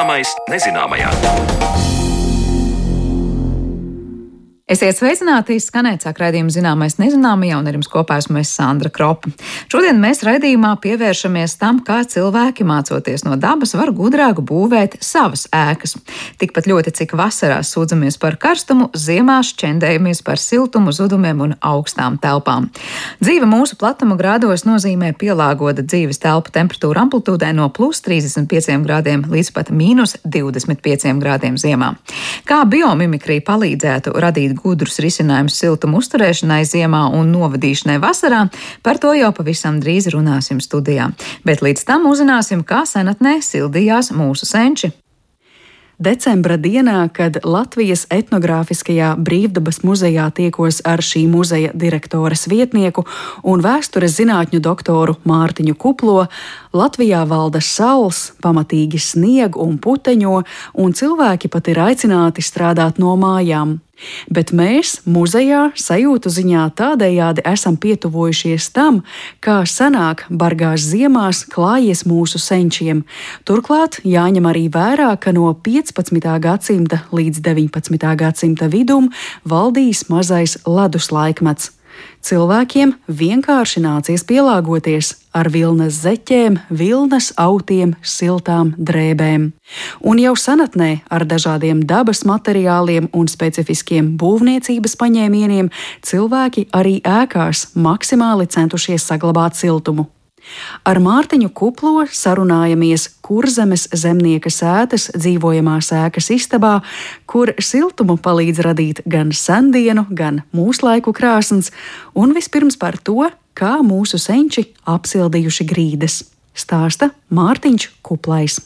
Zināmais nezināmajā. Esiet sveicināti, skanēt sāk raidījuma zināmais nezināmajā, un ar jums kopā esmu es Sandra Kropa. Šodien mēs raidījumā pievēršamies tam, kā cilvēki mācoties no dabas var gudrāk būvēt savas ēkas. Tikpat ļoti, cik vasarās sūdzamies par karstumu, ziemās čendējamies par siltumu, zudumiem un augstām telpām. Dzīve mūsu platuma grādos nozīmē pielāgota dzīves telpu temperatūra amplitūdē no plus 35 grādiem līdz pat mīnus 25 grādiem ziemā. Kā biomimikrija palīdzētu radīt gudrus risinājumus siltuma uzturēšanai ziemā un novadīšanai vasarā, par to jau pavisam drīz runāsim studijā. Bet līdz tam uzzināsim, kā senatnē sildījās mūsu senči. Decembra dienā, kad Latvijas etnogrāfiskajā brīvdabas muzejā tiekos ar šī muzeja direktores vietnieku un vēstures zinātņu doktoru Mārtiņu Kuplo, Latvijā valda saules, pamatīgi snieg un puteņo, un cilvēki pat ir aicināti strādāt no mājām. Bet mēs muzejā sajūtu ziņā tādējādi esam pietuvojušies tam, kā sanāk bargās ziemās klājies mūsu senčiem. Turklāt jāņem arī vērā, ka no 15. gadsimta līdz 19. gadsimta vidum valdīs mazais ledus laikmets. Cilvēkiem vienkārši nācies pielāgoties ar vilnas zeķēm, vilnas autiem, siltām drēbēm. Un jau senatnē ar dažādiem dabas materiāliem un specifiskiem būvniecības paņēmieniem cilvēki arī ēkās maksimāli centušies saglabāt siltumu. Ar Mārtiņu Kuplo sarunājamies Kurzemes zemnieka sētas dzīvojamā sēkas istabā, kur siltumu palīdz radīt gan sendienu, gan mūslaiku krāsns, un vispirms par to, kā mūsu senči apsildījuši grīdas. Stāsta Mārtiņš Kuplais.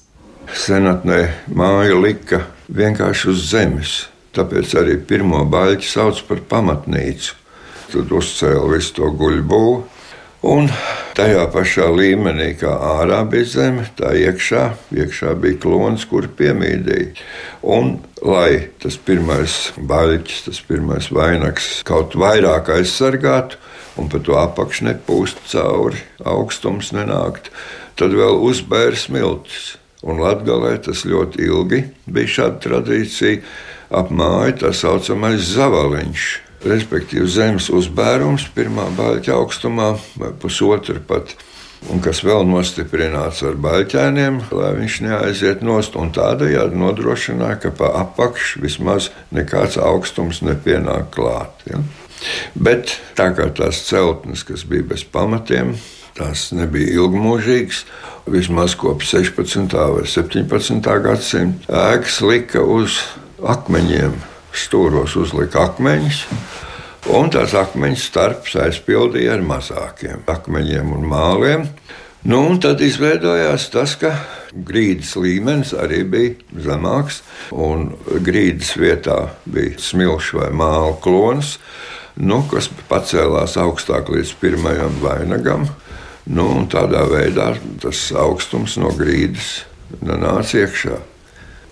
Senatnē māja lika vienkārši uz zemes, tāpēc arī pirmo baļķi sauc par pamatnīcu. Tad uzcēla visu to guļbūvu, Un tajā pašā līmenī, kā ārā bija zeme, tā iekšā, iekšā bija klons, kur piemīdīja. Un, lai tas pirmais baļķis, tas pirmais vainags kaut vairāk aizsargātu, un pa to apakšu nepūst cauri, augstums nenākt, tad vēl uzbēra smiltis. Un Latvijā tas ļoti ilgi bija šāda tradīcija. Ap māju tā saucamais zavaliņš, respektīvi zemes uzbērums pirmā baļķa augstumā vai pusotra pat. Un kas vēl nostiprināts ar baļķēniem, lai viņš neaiziet nost, tādējādi nodrošināja, ka pa apakšu vismaz nekāds augstums nepienāk klāt. Ja? Bet tā kā tās celtnes, kas bija bez pamatiem, tās nebija ilgmūžīgas. Vismaz kopš 16. vai 17. gadsimta ēkas lika uz akmeņiem stūros uzlika akmeņus. Un tās akmeņu starps aizpildīja ar mazākiem akmeņiem un māliem. Nu, un tad izveidojās tas, ka grīdas līmenis arī bija zemāks, un grīdas vietā bija smilšu vai māla klons, nu, kas pacēlās augstāk līdz pirmajam vainagam. Nu, tādā veidā tas augstums no grīdas nāca iekšā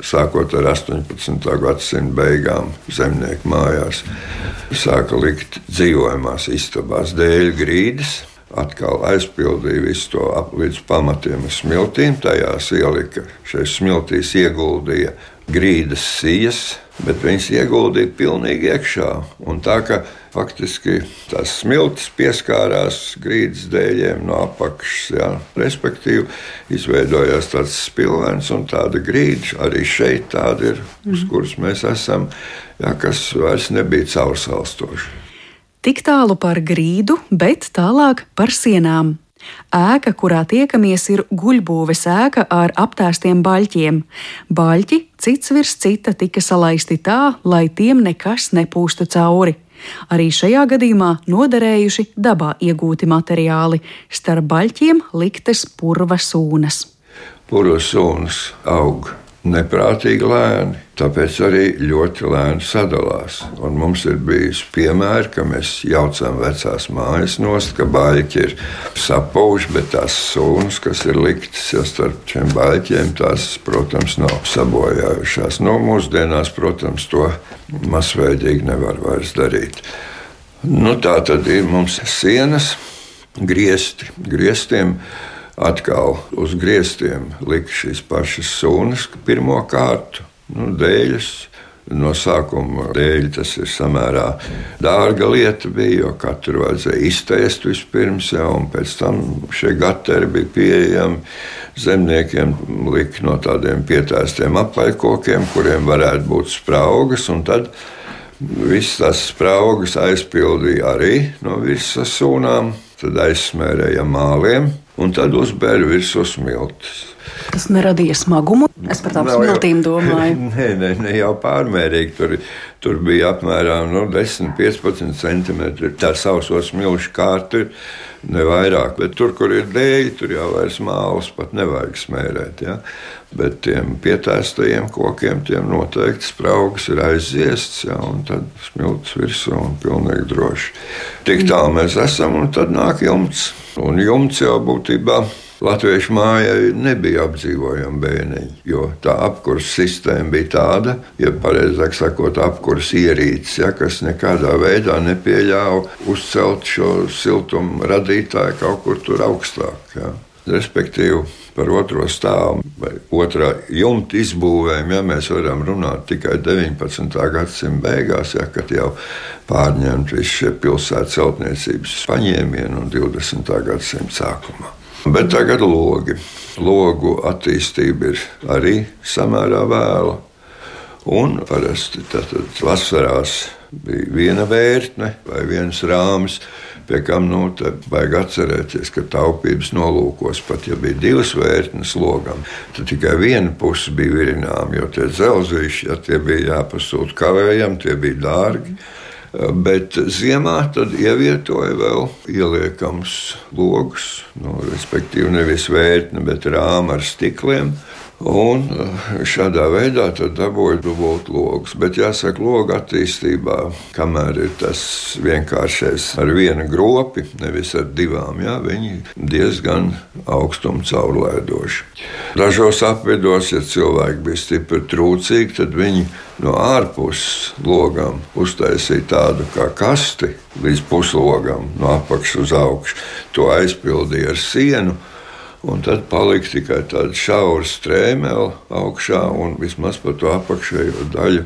sākot ar 18. gadsimta beigām, zemnieku mājās, sāka likt dzīvojamās istabās dēļ grīdas. Atkal aizpildīja visu to ap līdz pamatiem ar smiltīm. Tajās ielika šeit smiltīs, ieguldīja grīdas sijas, bet viņas ieguldīja pilnīgi iekšā. Un tā kā faktiski tās smiltis pieskārās grīdas dēļiem no apakšas. Ja? Respektīvi, izveidojās tāds spilvens un tāda grīda. Arī šeit tāda ir, uz mhm. kuras mēs esam, ja, kas vairs nebija caursalstoša. Tik tālu par grīdu, bet tālāk par sienām. Ēka, kurā tiekamies, ir guļbūves ēka ar aptēstiem baļķiem. Baļķi cits virs cita tika salaisti tā, lai tiem nekas nepūstu cauri. Arī šajā gadījumā noderējuši dabā iegūti materiāli, starp baļķiem liktas purva sūnas. Purva sūnas aug neprātīgi lēni, tāpēc arī ļoti lēni sadalās. Un mums ir bijis piemēri, ka mēs jaucam vecās mājas nost, ka baļķi ir sapauši, bet tās sūnas, kas ir liktas jau starp šiem baļķiem, tās, protams, nav sabojājušās. Nu, mūsdienās, protams, to masveidīgi nevar vairs darīt. Nu, tā tad ir mums sienas, griezti. Grieztiem atkal uz griestiem lika šīs pašas sunas pirmo kārtu, nu, dēļas. No sākuma dēļ tas ir samērā dārga lieta, bija, jo katru vajadzēja iztaist vispirms, ja, un pēc tam šie gateri bija pieejami zemniekiem. Lika no tādiem pietēstiem apaļkokiem, kuriem varētu būt spraugas, visas tās spraugas aizpildīja arī no visas sūnām, tad aizsmērēja māliem, un tad uzbēra virsū smiltis. Tas neradīja smagumu. Es par tām smiltīm domāju. Nē, nē, ne jau pārmērīgi. Tur, tur bija apmēram nu, 10, 15 centimetri. Tā sauso smilšu kārta ir ne vairāk. Bet tur, kur ir dēļi, tur jau vairs mālas pat nevajag smērēt. Ja? Bet tiem pietēstajiem kokiem tiem noteikti spraugs ir aiziests, ja? un tad smilts virsū un pilnīgi droši. Tik tālu mēs esam, un tad nāk jumts. Un jumts jau būtībā ir Latviešu mājai nebija apdzīvojama bēniņa, jo tā apkurss sistēma bija tāda, ja pareizāk sakot, apkurss ierīces, ja, kas nekādā veidā nepieļāva uzcelt šo siltumu radītāju kaut kur tur augstāk. Ja. Respektīvi, par otro stāvu vai otrā jumta izbūvēm, ja mēs varam runāt tikai 19. gadsimta beigās, ja, kad jau pārņemt visi šie pilsētas celtniecības paņēmieni un 20. gadsimta sākumā. Bet tagad logi. Logu attīstība ir arī samērā vēla. Un parasti tātad vasarās bija viena vērtne vai viens rāmis, pie kam nu, vajag atcerēties, ka taupības nolūkos pat ja bija divas vērtnes logam, tad tikai viena puse bija virināma, jo tie dzelzīši, ja tie bija jāpasūta kavējam, tie bija dārgi. Mm Bet ziemā tad ievietoja vēl ieliekams logus, nu, respektīvi nevis vērtni, bet rāma ar stikliem. Un eh, šādā veidā dabūja dubultu logus. Bet jāsaka, loga attīstībā, kamēr ir tas vienkāršais ar vienu gropi, nevis ar divām, jā, viņi diezgan augstumu caurlaidoši. Dažos apvidos, ja cilvēki bija stipri trūcīgi, tad viņi no ārpuses logām uztaisīja tādu kā kasti līdz puslogam, no apakšas uz augšu. To aizpildīja ar sienu Un tad palika tikai tāda šaura strēmele augšā, un vismaz par to apakšējo daļu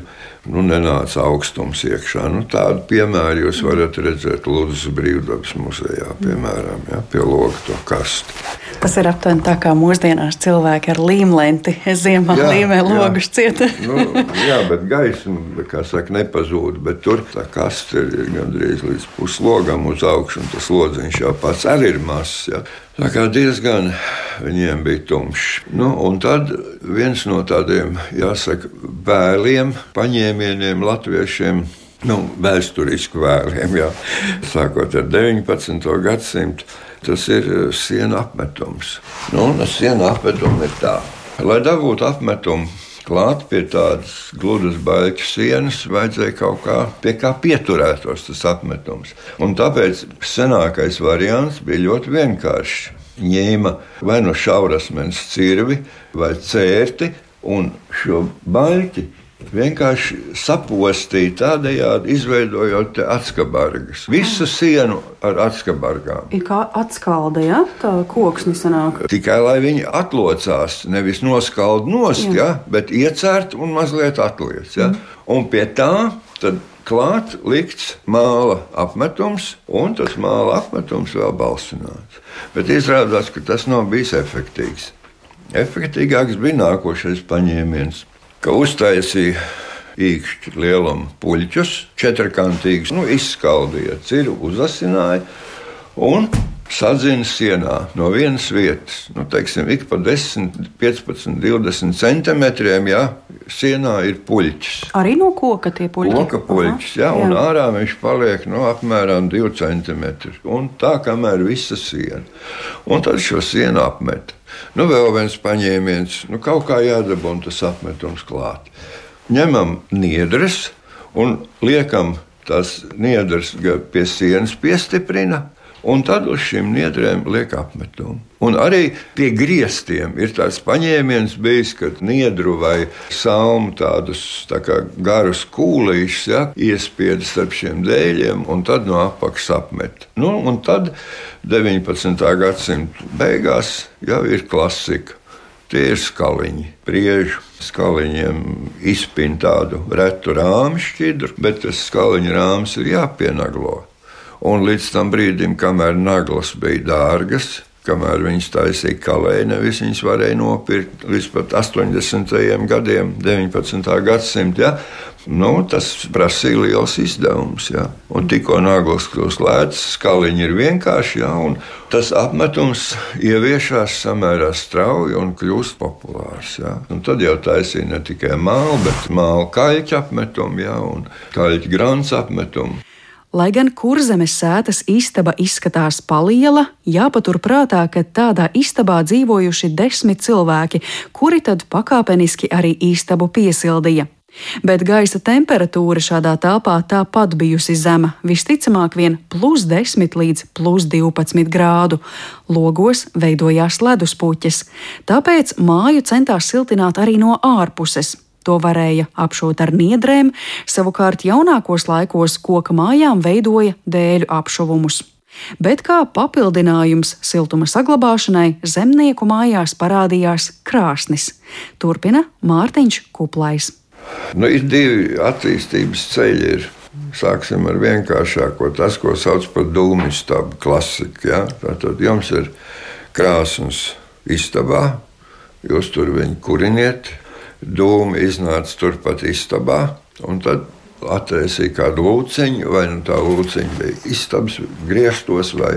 nu, nenāca augstums iekšā. Nu, tādu piemēru jūs varat redzēt Ludus Brīvdabas muzejā, piemēram, ja, pie loga to kastu. Tas ir aptuveni tā kā mūsdienās cilvēki ar līmlenti ziemā jā, līmē logus cieta. nu, jā, bet gaisma, kā saka, nepazūd, bet tur tā kaste ir gandrīz līdz puslogam uz augšu, un tas lodziņš jau pats arī ir mazs. Ja. Tā kā diezgan viņiem bija tumšs. Nu, un tad viens no tādiem, jāsaka, vēliem, paņēmieniem latviešiem. Nu, vēsturisku vēliem, jā. sākot ar 19. gadsimtu, tas ir eh, siena apmetums. Nu, siena apmetums ir tā, lai dabūtu apmetumu klāt pie tādas gludas baļķa sienas, vajadzēja kaut kā kā pieturētos tas apmetums. Un tāpēc senākais variants bija ļoti vienkāršs. Ņēma vai no šaurasmens cirvi vai cērti un šo baļķi vienkārši sapostīja tādējādi, izveidojot atskabargas. Visu sienu ar atskabargām. Ir kā atskalde, ja tā koksni sanāk. Tikai lai viņi atlocās, nevis noskald nost, ja, bet iecērt un mazliet atliec. Ja. Mm. Un pie tā tad klāt likts māla apmetums, un tas māla apmetums vēl balsināts. Bet izrādās, ka tas nav bijis efektīvs. Efektīgāks bija nākošais paņēmiens ka uztaisīja īkšķi lielumu puļķus, četrkantīgus, nu, izskaldīja ciru, uzasināja un sadzina sienā no vienas vietas. Nu, teiksim, ik pa 10, 15, 20 centimetriem ja, sienā ir puļķis. Arī no koka tie puļķi? Koka puļķis, jā, jā. un ārā viņš paliek no nu, apmēram 2 centimetri. Un tā kamēr visa siena. Un tad šo sienu apmet. Nu, vēl viens paņēmiens, nu, kaut kā jādabūna tas apmetums klāt. Ņemam niedres un liekam tās niedres pie sienas, piestiprina Un tad uz šīm niedrēm liek apmetumu. Un arī pie griestiem ir tāds paņēmiens bijis, kad niedru vai salmu tādus tā garus kūlīšus ja, iespieda starp šiem dēļiem un tad no apakšas apmet. Nu, un tad 19. gadsimta beigās jau ir klasika. Tie ir skaliņi, priežu skaliņiem izpin tādu retu rāmu šķidru, bet tas skaliņa rāms ir jāpienaglo. Un līdz tam brīdim, kamēr naglas bija dārgas, kamēr viņas taisīja kalēju, nevis viņas varēja nopirkt līdz pat 80. gadiem, 19. gadsimta. Ja? Nu, tas prasīja liels izdevums. Ja? Un tikko naglas kļūst lēts, skaliņi ir vienkārši, ja? tas apmetums ieviešās samērā strauji un kļūst populārs. Ja? Un tad jau taisīja ne tikai mālu, bet mālu kaļķu apmetumu ja? un kaļķu grāns apmetumu. Lai gan kurzemes sētas istaba izskatās paliela, jāpaturprātā, ka tādā istabā dzīvojuši desmit cilvēki, kuri tad pakāpeniski arī istabu piesildīja. Bet gaisa temperatūra šādā telpā tāpat bijusi zema, visticamāk, vien plus 10 līdz plus 12 grādu. Logos veidojās leduspuķis, tāpēc māju centās siltināt arī no ārpuses. To varēja apšūt ar niedrēm, savukārt jaunākos laikos koka mājām veidoja dēļu apšuvumus. Bet kā papildinājums siltuma saglabāšanai, zemnieku mājās parādījās krāsnis. Turpina Mārtiņš Kuplais. Nu, ir divi attīstības ceļi. Ir. Sāksim ar vienkāršāko, tas, ko sauc par dūmu istabu, klasiku. Ja? Tad jums ir krāsnes istabā, jūs tur viņu kuriniet, dūmi iznāca turpat istabā. Tad attaisīja kādu lūciņu, vai nu tā lūciņa bija istabas griestos, vai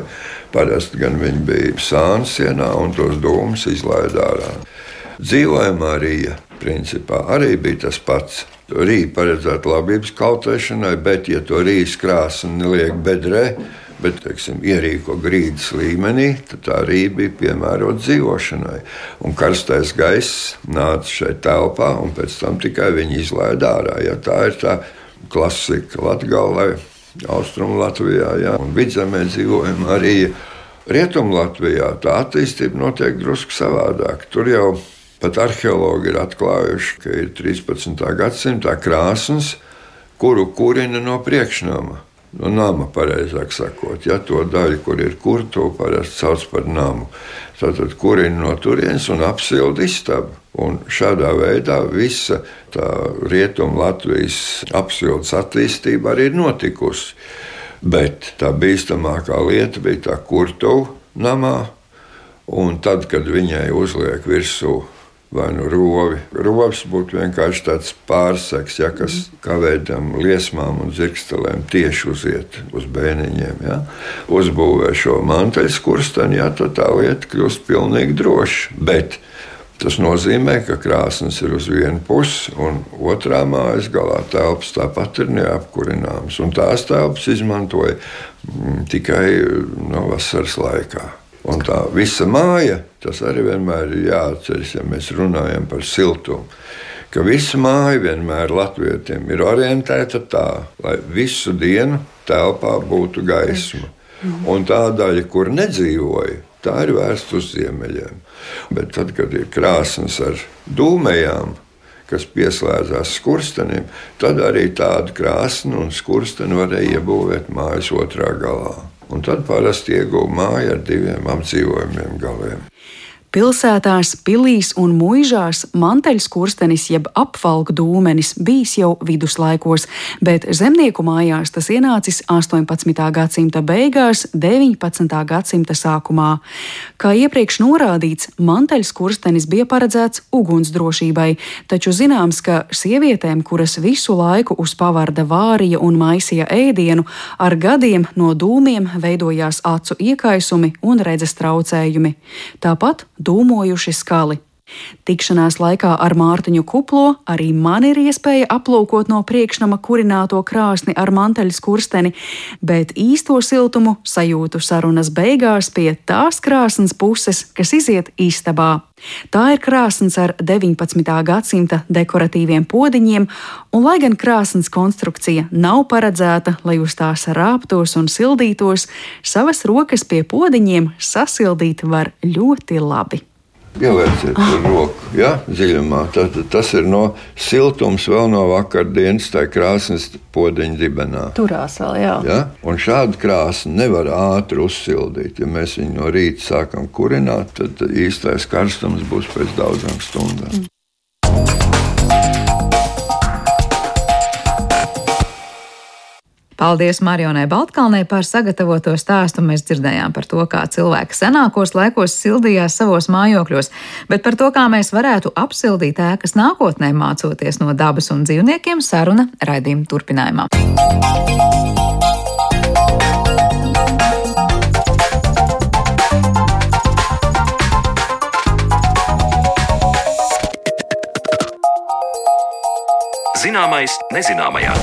parasti gan viņa bija sāna sienā, un tos dūmus izlaida ārā. Dzīvojamā rīja principā arī bija tas pats. Rīja paredzēta labības kaltēšanai, bet, ja to rījas krāsa neliek bedrē, bet teiksim, ierīko grīdas līmenī, tad tā arī bija piemērota dzīvošanai. Un karstais gaiss nāca šeit telpā, un pēc tam tikai viņi izlaiž ārā. Ja tā ir tā klasika Latvijā, Austrum Latvijā ja, un Vidzemē dzīvojam arī. Rietumlatvijā tā attīstība notiek drusku savādāk. Tur jau pat arheologi ir atklājuši, ka ir 13. gadsimta krāsnes, kuru kurina no priekšnama no nama, pareizāk sakot. Ja to daļu, kur ir kur, to parasti sauc par namu. Tātad kurina no turienes un apsilda istabu. Un šādā veidā visa tā rietumu Latvijas apsildes attīstība arī ir notikusi. Bet tā bīstamākā lieta bija tā kurtuve namā, un tad, kad viņai uzliek virsū vai nu rovi. Rovs būtu vienkārši tāds pārseks, ja, kas kavē tam liesmām un zirgstelēm tieši uziet uz bēniņiem. Ja. Uzbūvē šo manteļskursteni, ja, tad tā lieta kļūst pilnīgi droša. Bet Tas nozīmē, ka krāsnes ir uz vienu pusi, un otrā mājas galā telpas tāpat ir neapkurināmas. Tās telpas izmantoja mm, tikai no vasaras laikā. Un tā visa māja, tas arī vienmēr ir jāatceras, ja mēs runājam par siltumu. Ka visa māja vienmēr latvietiem ir orientēta tā, lai visu dienu telpā būtu gaisma. Un tā daļa, kur nedzīvoja, tā ir vērsta uz ziemeļiem. Bet tad, kad ir krāsnes ar dūmējām, kas pieslēdzās skurstenim, tad arī tādu krāsnu un skursteni varēja iebūvēt mājas otrā galā un tad parasti ieguva māju ar diviem apdzīvojumiem galiem. Pilsētās, pilīs un mūžās manteļskurstenis jeb apvalku dūmenis bijis jau viduslaikos, bet zemnieku mājās tas ienācis 18. gadsimta beigās, 19. gadsimta sākumā. Kā iepriekš norādīts, manteļskurstenis bija paredzēts ugunsdrošībai, taču zināms, ka sievietēm, kuras visu laiku uz pavarda vārīja un maisīja ēdienu, ar gadiem no dūmiem veidojās acu iekaisumi un redzes traucējumi. Tāpat dūmojuši skali. Tikšanās laikā ar Mārtiņu Kuplo arī man ir iespēja aplūkot no priekšnama kurināto krāsni ar manteļas kursteni, bet īsto siltumu sajūtu sarunas beigās pie tās krāsnes puses, kas iziet istabā. Tā ir krāsns ar 19. gadsimta dekoratīviem podiņiem, un lai gan krāsns konstrukcija nav paredzēta, lai uz tās rāptos un sildītos, savas rokas pie podiņiem sasildīt var ļoti labi. Ielieciet ah. roku ja, dziļumā. Tad, tas ir no siltums vēl no vakardienas, tā krāsnes podziņa dibenā. Turās vēl, jā. Ja? Un šādu krāsu nevar ātri uzsildīt. Ja mēs viņu no rīta sākam kurināt, tad īstais karstums būs pēc daudzām stundām. Mm. Paldies Marionai Baltkalnei par sagatavoto stāstu. Mēs dzirdējām par to, kā cilvēki senākos laikos sildījās savos mājokļos, bet par to, kā mēs varētu apsildīt ēkas nākotnē, mācoties no dabas un dzīvniekiem, saruna raidījuma turpinājumā. Zināmais nezināmajā.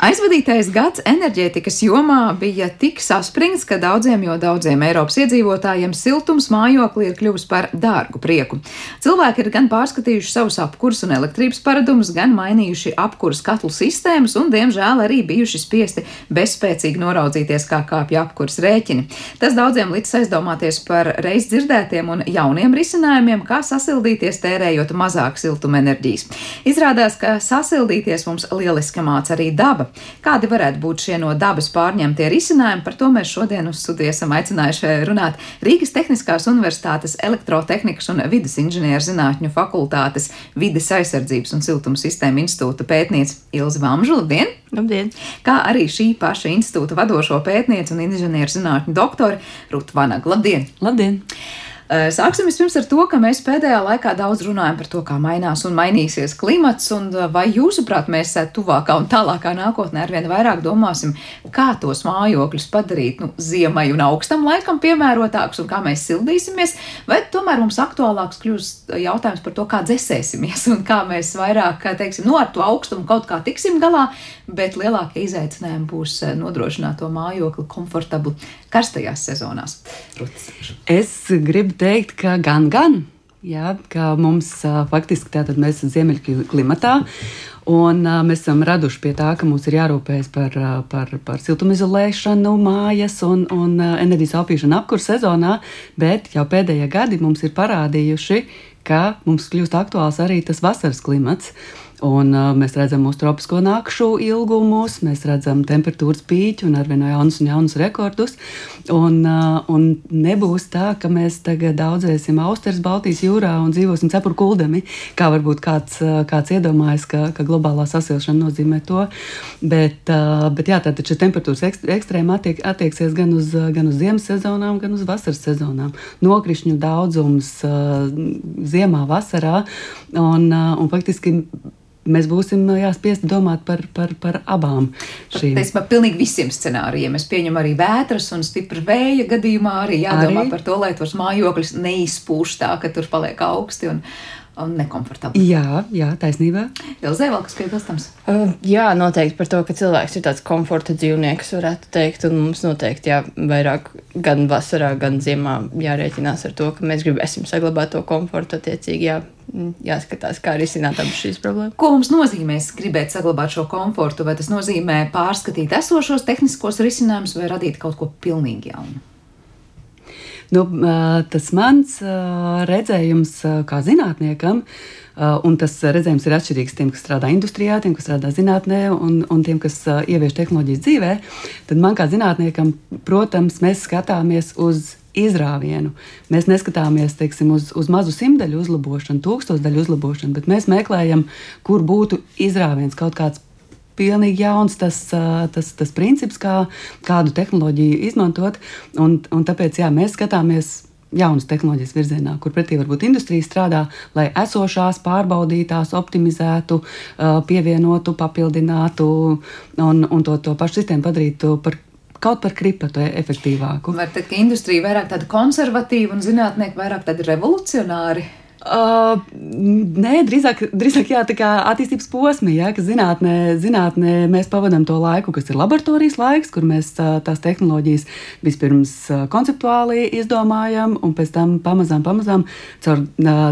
Aizvadītais gads enerģētikas jomā bija tik saspringts, ka daudziem, jo daudziem Eiropas iedzīvotājiem siltums mājokli ir kļuvis par dārgu prieku. Cilvēki ir gan pārskatījuši savus apkurs un elektrības paradumus, gan mainījuši apkurs katlu sistēmas un, diemžēl, arī bijuši spiesti bezspēcīgi noraudzīties, kā kāpja apkurs rēķini. Tas daudziem līdz aizdomāties par reiz dzirdētiem un jauniem risinājumiem, kā sasildīties tērējot mazāk siltumenerģijas. Izrādās, ka sasildīties mums lieliski māca arī daba. Kādi varētu būt šie no dabas pārņemtie risinājumi? Par to mēs šodien uz studiju esam aicinājuši runāt Rīgas Tehniskās Universitātes elektrotehnikas un vidas inženieru zinātņu fakultātes vides aizsardzības un siltuma sistēma institūta pētniece Ilzi Vamžu. Labdien! Labdien! Kā arī šī paša institūta vadošo pētnieci un inženieru zinātņu doktori Rutu Vanagu. Labdien! Labdien! Eh, sāksim vispirms ar to, ka mēs pēdējā laikā daudz runājam par to, kā mainās un mainīsies klimats, un eh, vai jūsuprāt mēs eh, tuvākā un tālākā nākotnē arvien vairāk domāsim, kā tos mājokļus padarīt nu, ziemai un augstam laikam piemērotākus un kā mēs sildīsimies, vai tomēr mums aktuālāks kļūs jautājums par to, kā dzēsēsimies un kā mēs vairāk, teiksim, nu, ar to augstumu kaut kā tiksim galā, bet lielākie izaicinājumi būs nodrošināt to mājokli komfortablu karstajās sezonās. Rutis. Es gribu teikt, ka gan, gan. Jā, ka mums faktiski tātad mēs esam ziemeļu klimatā, un mēs esam raduši pie tā, ka mums ir jārūpējas par, par, par siltumizolēšanu mājas un, un enerģijas taupīšanu apkurss sezonā, bet jau pēdējie gadi mums ir parādījuši, ka mums kļūst aktuāls arī tas vasaras klimats. Un, uh, mēs redzam mūsu tropisko nakšu ilgumus, mēs redzam temperatūras pīķi un arvien jaunus un jaunus rekordus. Un, uh, un nebūs tā, ka mēs tagad daudzēsim austeres Baltijas jūrā un dzīvosim cepuru kuldami, kā varbūt kāds, uh, kāds iedomājas, ka, ka globālā sasilšana nozīmē to. Bet, uh, bet jā, tātad šī temperatūras ekstrēma attiek, attieksies gan uz, gan uz ziemas sezonām, gan uz vasaras sezonām. Nokrišņu daudzums uh, ziemā, vasarā un, uh, un faktiski mēs būsim jāspiest domāt par, par, par abām šīm. Tas ir pilnīgi visiem scenārijiem. Es pieņemu arī vētras un stipra vēja gadījumā arī jādomā arī? par to, lai tos mājokļus neizpūš tā, ka tur paliek augsti. Un nekomfortabli. Jā, jā taisnība. Ilzē vēl kas piebilstams? Uh, jā, noteikti par to, ka cilvēks ir tāds komforta dzīvnieks, varētu teikt, un mums noteikti jā, vairāk gan vasarā, gan ziemā jārēķinās ar to, ka mēs gribēsim saglabāt to komfortu attiecīgi. Jā, Mm, jāskatās, kā risināt abas šīs problēmas. Ko mums nozīmē gribēt saglabāt šo komfortu? Vai tas nozīmē pārskatīt esošos tehniskos risinājumus vai radīt kaut ko pilnīgi jaunu? Nu, tas mans redzējums kā zinātniekam, un tas redzējums ir atšķirīgs tiem, kas strādā industrijā, tiem, kas strādā zinātnē, un, un tiem, kas ievieš tehnoloģijas dzīvē. Tad man kā zinātniekam, protams, mēs skatāmies uz izrāvienu. Mēs neskatāmies teiksim, uz, uz mazu simtaļu uzlabošanu, tūkstošdaļu uzlabošanu, bet mēs meklējam, kur būtu izrāviens kaut kāds. Pilnīgi jauns tas, tas, tas princips, kā kādu tehnoloģiju izmantot. Un, un tāpēc jā, mēs skatāmies jaunas tehnoloģijas virzienā, kur pretī varbūt industrija strādā, lai esošās pārbaudītās, optimizētu, pievienotu, papildinātu un, un to, to pašu sistēmu padarītu par kaut par kripatu efektīvāku. Vai tad, ka industrija vairāk tāda konservatīva un zinātnieki vairāk tādi revolucionāri? Uh, nē, drīzāk, drīzāk jā, tā kā attīstības posmi, jā, ka zinātnē, zinātnē mēs pavadām to laiku, kas ir laboratorijas laiks, kur mēs tās tehnoloģijas vispirms konceptuāli izdomājam, un pēc tam pamazām, pamazām caur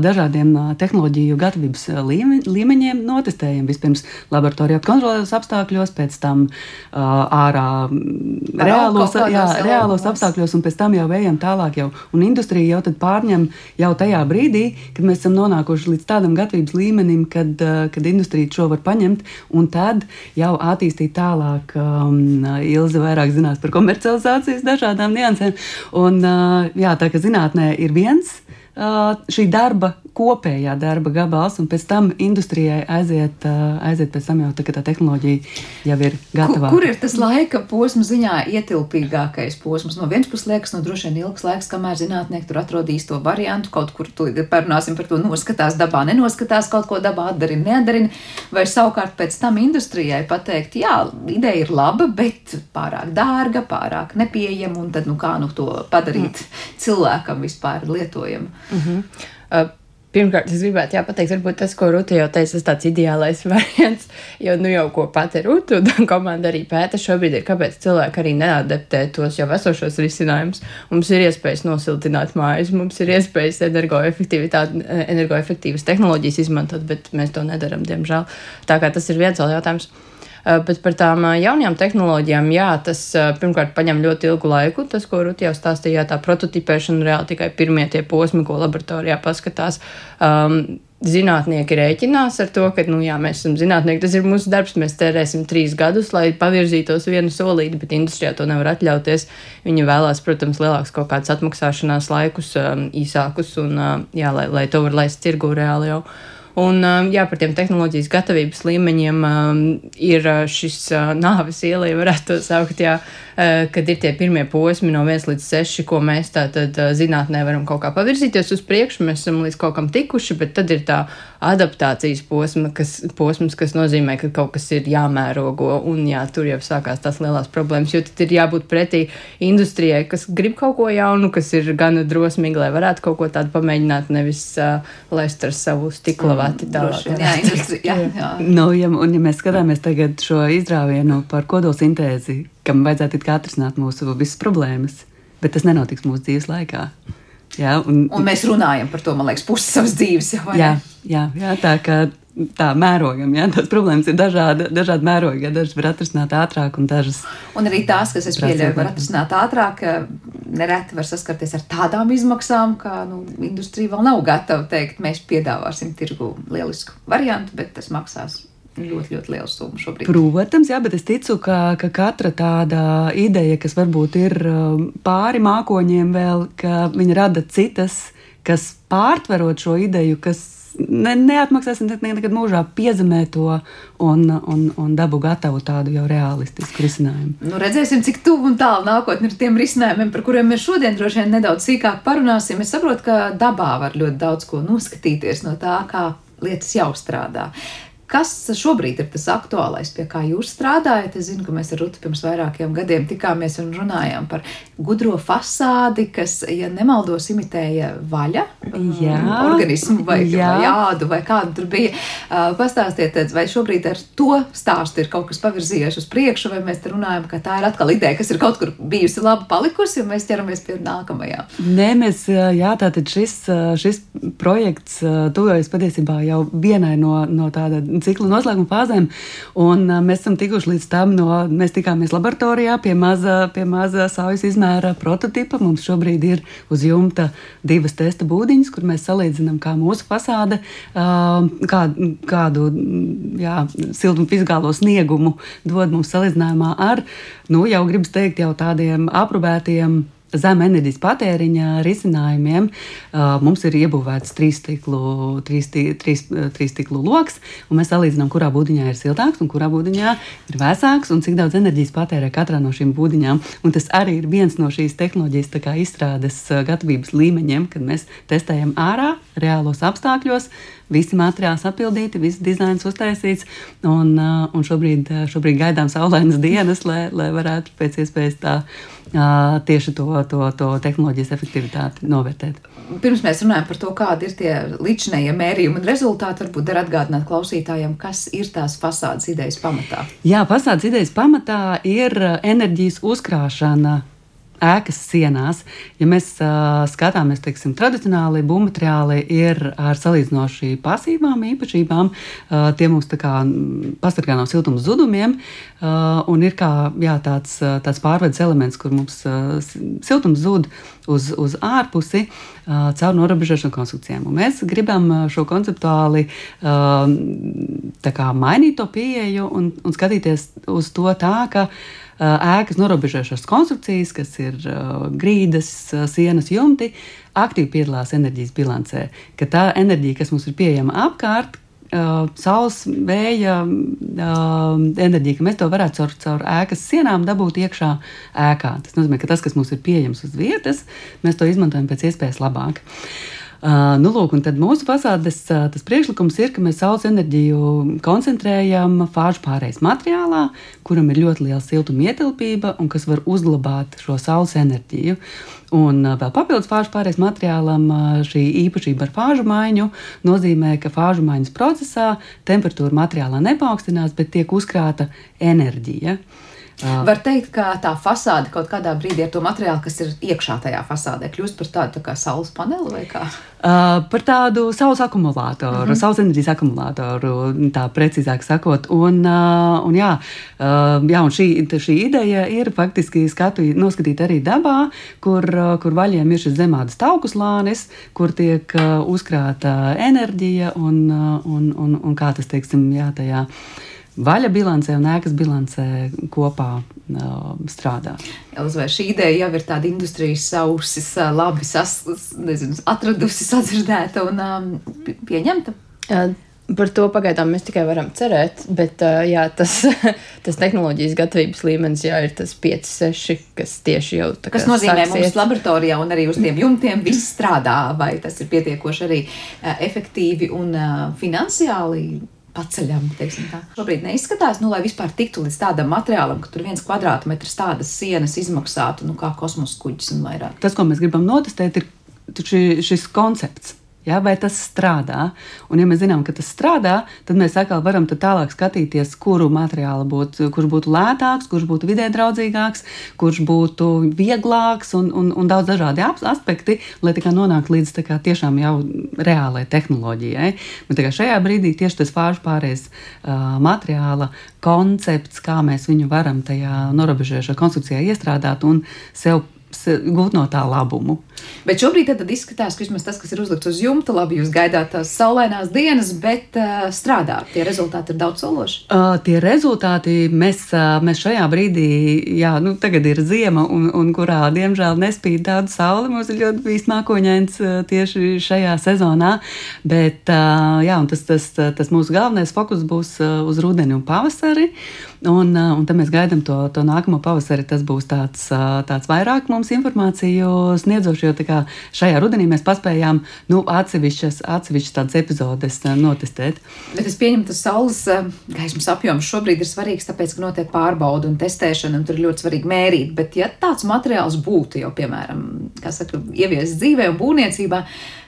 dažādiem tehnoloģiju gatavības līmeņiem notestējam. Vispirms laboratorijā kontrolētos apstākļos, pēc tam ārā reālos, jā, reālos apstākļos, un pēc tam jau ejam tālāk. Jau, un industrija jau tad pārņem jau tajā brīdī, kad mēs esam nonākuši līdz tādam gatavības līmenim, kad, uh, kad industrija šo var paņemt un tad jau attīstīt tālāk. Um, Ilze vairāk zinās par komercializācijas dažādām niansēm. Un, uh, jā, tā kā zinātnē ir viens šī darba, kopējā darba gabals, un pēc tam industrijai aiziet, aiziet pēc tam jau tā, tā tehnoloģija jau ir gatava. Kur, kur ir tas laika posms ziņā ietilpīgākais posms? No vienas puses liekas, no droši vien ilgs laiks, kamēr zinātnieki tur atrodīs to variantu, kaut kur parunāsim par to noskatās dabā, nenoskatās kaut ko dabā, atdarina, neatdarina, vai savukārt pēc tam industrijai pateikt, jā, ideja ir laba, bet pārāk dārga, pārāk nepieejama, un tad, nu kā nu to padarīt mm. cilvēkam vispār lietojamu. Mm -hmm. uh, Pirmkārt, es gribētu jā, pateikt, varbūt tas, ko Rūta jau teica, tas tāds ideālais variants, jo nu jau ko pati Rūta un komanda arī pēta šobrīd ir, kāpēc cilvēki arī neadaptē tos jau esošos risinājumus. Mums ir iespējas nosiltināt mājas, mums ir iespējas energoefektīvas tehnoloģijas izmantot, bet mēs to nedaram, diemžēl. Tā kā tas ir viens vēl jautājums. Eh, bet par tām eh, jaunajām tehnoloģijām, jā, tas eh, pirmkārt paņem ļoti ilgu laiku. Tas, ko Ruti jau stāstīja, tā prototipēšana reāli tikai pirmie tie posmi, ko laboratorijā paskatās. Um, Zinātnieki rēķinās ar to, ka, nu, jā, mēs esam zinātnieki, tas ir mūsu darbs, mēs tērēsim trīs gadus, lai pavirzītos vienu solīti, bet industrijā to nevar atļauties. Viņi vēlās, protams, lielākus kaut kādus atmaksāšanās laikus, um, īsākus, un, uh, jā, lai, lai to var laist tirgu reāli jau. Uh, Un, um, jā, par tiem tehnoloģijas gatavības līmeņiem um, ir uh, šis uh, nāves iela, ja varētu to saukt, jā, uh, kad ir tie pirmie posmi no 1 līdz 6, ko mēs tātad zinātnē varam kaut kā pavirzīties uz priekšu, mēs esam līdz kaut kam tikuši, bet tad ir tā adaptācijas posma, kas, posms, kas nozīmē, ka kaut kas ir jāmērogo, un jā, tur jau sākās tās lielās problēmas, jo tad ir jābūt pretī industrijai, kas grib kaut ko jaunu, kas ir gana drosmīgi, lai varētu kaut ko tādu pamēģināt, nevis uh, lest ar savu stiklavā ļoti tālu. Jā, industri, jā, jā. Nu, ja, un, ja mēs skatāmies tagad šo izrāvienu par kodolsintēzi, kam vajadzētu atrisināt mūsu visas problēmas, bet tas nenotiks mūsu dzīves laikā. Jā, un, un mēs runājam par to, man liekas, pusi savas dzīves. Jā, jā, jā, jā, tā kā tā mērogam. Ja? Tās problēmas ir dažādi, dažādi mērogi. Ja? Dažas var atrisināt ātrāk, un dažas. Un arī tās, kas es pieļauju, var atrisināt ātrāk, nereti var saskarties ar tādām izmaksām, ka nu, industrija vēl nav gatava teikt, mēs piedāvāsim tirgu lielisku variantu, bet tas maksās ļoti, ļoti liela summa šobrīd. Protams, jā, bet es ticu, ka, ka katra tāda ideja, kas varbūt ir um, pāri mākoņiem, vēl, ka viņi rada citas, kas pārtverot šo ideju, kas ne, neatmaksāsim nekad mūžā piezemē to un, un, un dabu gatavu tādu jau realistisku risinājumu. Nu, redzēsim, cik tuvu un tālu nākotnē ir tiem risinājumiem, par kuriem mēs šodien droši vien nedaudz sīkāk parunāsim. Es saprotu, ka dabā var ļoti daudz ko noskatīties no tā, kā lietas jau strādā. Kas šobrīd ir tas aktuālais, pie kā jūs strādājat? Es zinu, ka mēs ar Rutu pirms vairākiem gadiem tikāmies un runājām par gudro fasādi, kas, ja nemaldos, imitēja vaļa jā, organismu vai, jā. vai ādu vai kādu tur bija. Uh, pastāstiet, vai šobrīd ar to stāstu ir kaut kas pavirzījies uz priekšu, vai mēs te runājam, ka tā ir atkal ideja, kas ir kaut kur bijusi labi palikusi, un mēs ķeramies pie nākamajā. Nē, mēs, jā, tātad šis, šis projekts tuvojas patiesībā jau vienai no, no tāda cikla noslēguma fāzēm. Un, mēs esam tikuši līdz tam, no, mēs tikāmies laboratorijā pie maza, pie maza saujas izmēra prototipa. Mums šobrīd ir uz jumta divas testa būdiņas, kur mēs salīdzinām, kā mūsu fasāde, kā, kādu jā, siltumu fizikālo sniegumu dod mums salīdzinājumā ar, nu, jau gribas teikt, jau tādiem aprobētiem zema enerģijas patēriņa risinājumiem uh, mums ir iebūvēts trīs stiklu, trīs, trīs, trīs stiklu lokus, un mēs salīdzinām, kurā būdiņā ir siltāks un kurā būdiņā ir vēsāks, un cik daudz enerģijas patērē katrā no šīm būdiņām. Un tas arī ir viens no šīs tehnoloģijas izstrādes gatavības līmeņiem, kad mēs testējam ārā, reālos apstākļos visi materiāli sapildīti, viss dizains uztaisīts. Un, uh, un šobrīd, uh, šobrīd gaidām saulainas dienas, lai, lai varētu pēc iespējas tā uh, tieši to, to, to tehnoloģijas efektivitāti novērtēt. Pirms mēs runājam par to, kādi ir tie līdzinējie mērījumi un rezultāti, varbūt var atgādināt klausītājiem, kas ir tās fasādes idejas pamatā. Jā, fasādes idejas pamatā ir enerģijas uzkrāšana ēkas sienās. Ja mēs uh, skatāmies, teiksim, tradicionāli būvmateriāli ir ar salīdzinoši pasīvām īpašībām. Uh, tie mums pasargā no siltuma zudumiem uh, un ir kā jā, tāds, tāds pārvedes elements, kur mums uh, siltums zud uz, uz ārpusi uh, caur norobežošanu konstrukcijām. Un mēs gribam šo konceptuāli uh, kā, mainīt to pieeju un, un skatīties uz to tā, ka ēkas norobežošās konstrukcijas, kas ir grīdas, sienas, jumti, aktīvi piedalās enerģijas bilancē. Ka tā enerģija, kas mums ir pieejama apkārt, saules, vēja enerģija, ka mēs to varētu caur, caur ēkas sienām dabūt iekšā ēkā. Tas nozīmē, ka tas, kas mums ir pieejams uz vietas, mēs to izmantojam pēc iespējas labāk. Uh, Uh, nu, lūk, mūsu fasādes uh, priekšlikums ir, ka mēs saules enerģiju koncentrējam fāžu pārējais materiālā, kuram ir ļoti liela siltuma ietilpība un kas var uzglabāt šo saules enerģiju. Un uh, vēl papildus fāžu pārējais materiālam šī īpašība ar fāžu maiņu nozīmē, ka fāžu maiņas procesā temperatūra materiālā nepaukstinās, bet tiek uzkrāta enerģija. Uh, Var teikt, ka tā fasāde kaut kādā brīdī ar to materiālu, kas ir iekšā tajā fasādē, kļūst par tādu tā kā saules paneli vai kā? Uh, par tādu saules akumulātoru, mm -hmm. saules enerģijas akumulātoru, tā precīzāk sakot. Un, uh, un jā, uh, jā, un šī, šī ideja ir faktiski skatu, noskatīt arī dabā, kur, uh, kur vaļiem ir šis zemādas tauku slānis, kur tiek uh, uzkrāta enerģija un, uh, un, un, un kā tas, teiksim, jā, tajā vaļa bilancē un ēkas bilancē kopā uh, strādā. Elzvēr, šī ideja jau ir tāda industrijas ausis, labi sas, nezinu, atradusi, sadzirdēta un um, pieņemta. Jā. Par to pagaidām mēs tikai varam cerēt, bet jā, tas, tas tehnoloģijas gatavības līmenis jā, ir tas 5, 6, kas tieši jau tā kā. Tas nozīmē, ka mums laboratorijā un arī uz tiem jumtiem viss strādā, vai tas ir pietiekoši arī efektīvi un finansiāli paceļam. Šobrīd neizskatās, nu, lai vispār tiktu līdz tādam materiālam, ka tur viens kvadrātmetrs tādas sienas izmaksātu nu, kā kosmosa kuģis un vairāk. Tas, ko mēs gribam notestēt, ir šis koncepts. Ja, vai tas strādā? Un, ja mēs zinām, ka tas strādā, tad mēs atkal varam tālāk skatīties, kuru materiālu būtu, kurš būtu lētāks, kurš būtu vidē draudzīgāks, kurš būtu vieglāks un, un, un daudz dažādi aspekti, lai nonāktu līdz kā, tiešām jau reālai tehnoloģijai. Bet šajā brīdī tieši tas fāžu pārējais uh, materiāla koncepts, kā mēs viņu varam tajā norobežojošā konstrukcijā iestrādāt un sev gūt no tā labumu. Bet šobrīd tad izskatās, ka vismaz tas, kas ir uzlikts uz jumta, labi, jūs gaidāt tās saulainās dienas, bet uh, strādā. Tie rezultāti ir daudz sološi. Uh, tie rezultāti mēs, uh, mēs šajā brīdī, jā, nu tagad ir ziema, un, un kurā diemžēl nespīd tāda saule. Mums ir ļoti bijis mākoņains uh, tieši šajā sezonā, bet uh, jā, tas, tas, tas mūsu galvenais fokus būs uh, uz rudeni un pavasari. Un, uh, un tad mēs gaidām to, to nākamo pavasari. Tas būs tāds, uh, tāds vairāk mums informāciju sniedzošs jo kā, šajā rudenī mēs paspējām nu, atsevišķas, atsevišķas tādas epizodes uh, notestēt. Bet es pieņemu, ka saules gaismas apjoms šobrīd ir svarīgs, tāpēc, ka notiek pārbauda un testēšana, un tur ir ļoti svarīgi mērīt. Bet, ja tāds materiāls būtu jau, piemēram, saka, ieviests dzīvē un būvniecībā,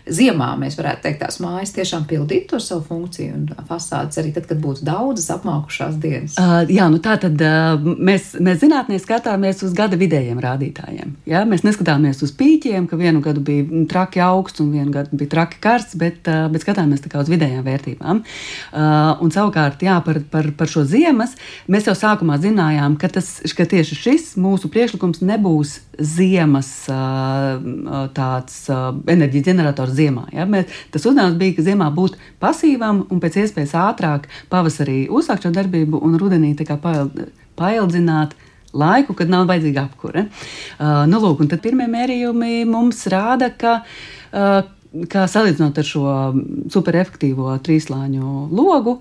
ziemā mēs varētu teikt, tās mājas tiešām pildīt to savu funkciju un fasādes arī tad, kad būtu daudzas apmākušās dienas. Uh, jā, nu tā tad uh, mēs, mēs zinātnē skatāmies uz gada vidējiem rādītājiem. Ja? Mēs neskatāmies uz pīķiem, ka vienu gadu bija traki augsts un vienu gadu bija traki karsts, bet, uh, bet skatāmies uz vidējām vērtībām. Uh, un savukārt, jā, par, par, par šo ziemas mēs jau sākumā zinājām, ka, tas, ka tieši šis mūsu priekšlikums nebūs ziemas tāds enerģijas ģenerators ziemā. Ja? Mēs, tas uzdevums bija, ka ziemā būt pasīvam un pēc iespējas ātrāk pavasarī uzsākt šo darbību un rudenī paildzināt laiku, kad nav vajadzīga apkure. Uh, nu, lūk, tad pirmie mērījumi mums rāda, ka uh, kā salīdzinot ar šo superefektīvo trīslāņu logu,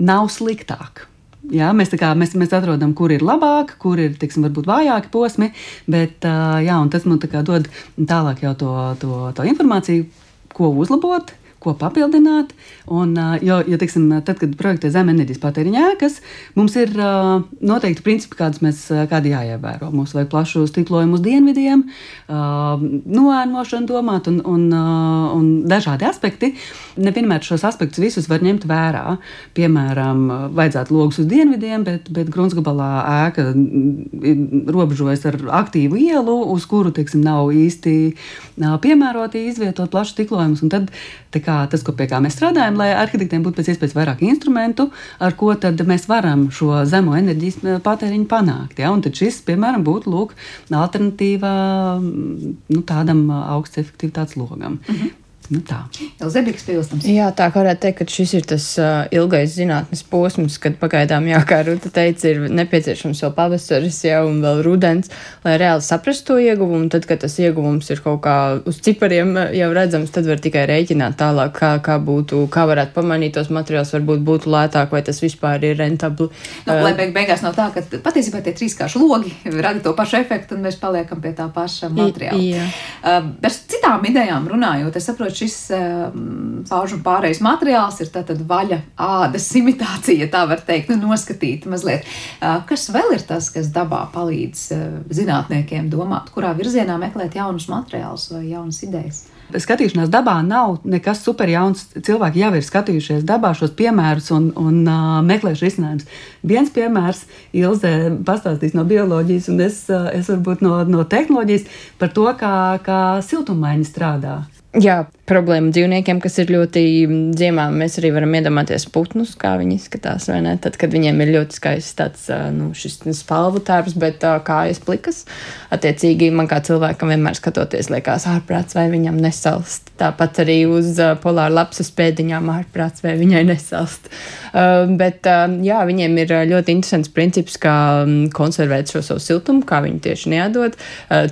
nav sliktāk. Jā, mēs, kā, mēs, mēs atrodam, kur ir labāk, kur ir tiksim, varbūt vājāki posmi, bet jā, tas mums dod tālāk jau to, to, to informāciju, ko uzlabot, ko papildināt. Un, jo, jo teiksim, tad, kad projektē zem enerģijas patēriņa ēkas, mums ir noteikti principi, kādus mēs kādi jāievēro. Mums vajag plašu stiklojumu uz dienvidiem, noēnošanu domāt un, un, un dažādi aspekti. Nevienmēr šos aspektus visus var ņemt vērā. Piemēram, vajadzētu logus uz dienvidiem, bet, bet gruntsgabalā ēka robežojas ar aktīvu ielu, uz kuru teiksim, nav īsti piemēroti izvietot plašus stiklojumus. Tad kā, tas, ko, pie kā mēs strādājam, lai arhitektiem būtu pēc iespējas vairāk instrumentu, ar ko mēs varam šo zemo enerģijas patēriņu panākt. Ja? Un tad šis, piemēram, būtu lūk, alternatīva nu, tādam augsts efektivitātes logam. -hmm. Nu, tā. Jā, tā kā varētu teikt, ka šis ir tas uh, ilgais zinātnes posms, kad pagaidām, jā, kā Ruta teica, ir nepieciešams vēl pavasaris jau un vēl rudens, lai reāli saprastu to ieguvumu. Tad, kad tas ieguvums ir kaut kā uz cipariem jau redzams, tad var tikai rēķināt tālāk, kā, kā būtu, kā varētu pamanīt tos materiālus, varbūt būtu lētāk, vai tas vispār ir rentabli. Nu, uh, lai beig beigās nav tā, ka patiesībā tie trīskārši logi rada to pašu efektu, un mēs paliekam pie tā paša materiāla. Jā. Uh, bez citām idejām runājot, es saprotu, šis um, faužu pārējais materiāls ir tātad vaļa ādas imitācija, tā var teikt, nu, noskatīt mazliet. Uh, kas vēl ir tas, kas dabā palīdz uh, zinātniekiem domāt, kurā virzienā meklēt jaunus materiālus vai jaunas idejas? skatīšanās dabā nav nekas superjauns. Cilvēki jau ir skatījušies dabā šos piemērus un, un uh, meklējuši risinājumus. Viens piemērs Ilze pastāstīs no bioloģijas, un es, uh, es varbūt no, no tehnoloģijas par to, kā, kā siltummaiņa strādā. Jā, problēma dzīvniekiem, kas ir ļoti dziemā. Mēs arī varam iedomāties putnus, kā viņi izskatās. Tad, kad viņiem ir ļoti skaists tāds nu, spalvu tērps, bet kājas plikas, attiecīgi man kā cilvēkam vienmēr skatoties, liekas, ārprāts vai viņam nesalst. Tāpat arī uz polāra lapsas pēdiņām ārprāts vai viņai nesalst. Bet jā, viņiem ir ļoti interesants princips, kā konservēt šo savu siltumu, kā viņi tieši neatdod.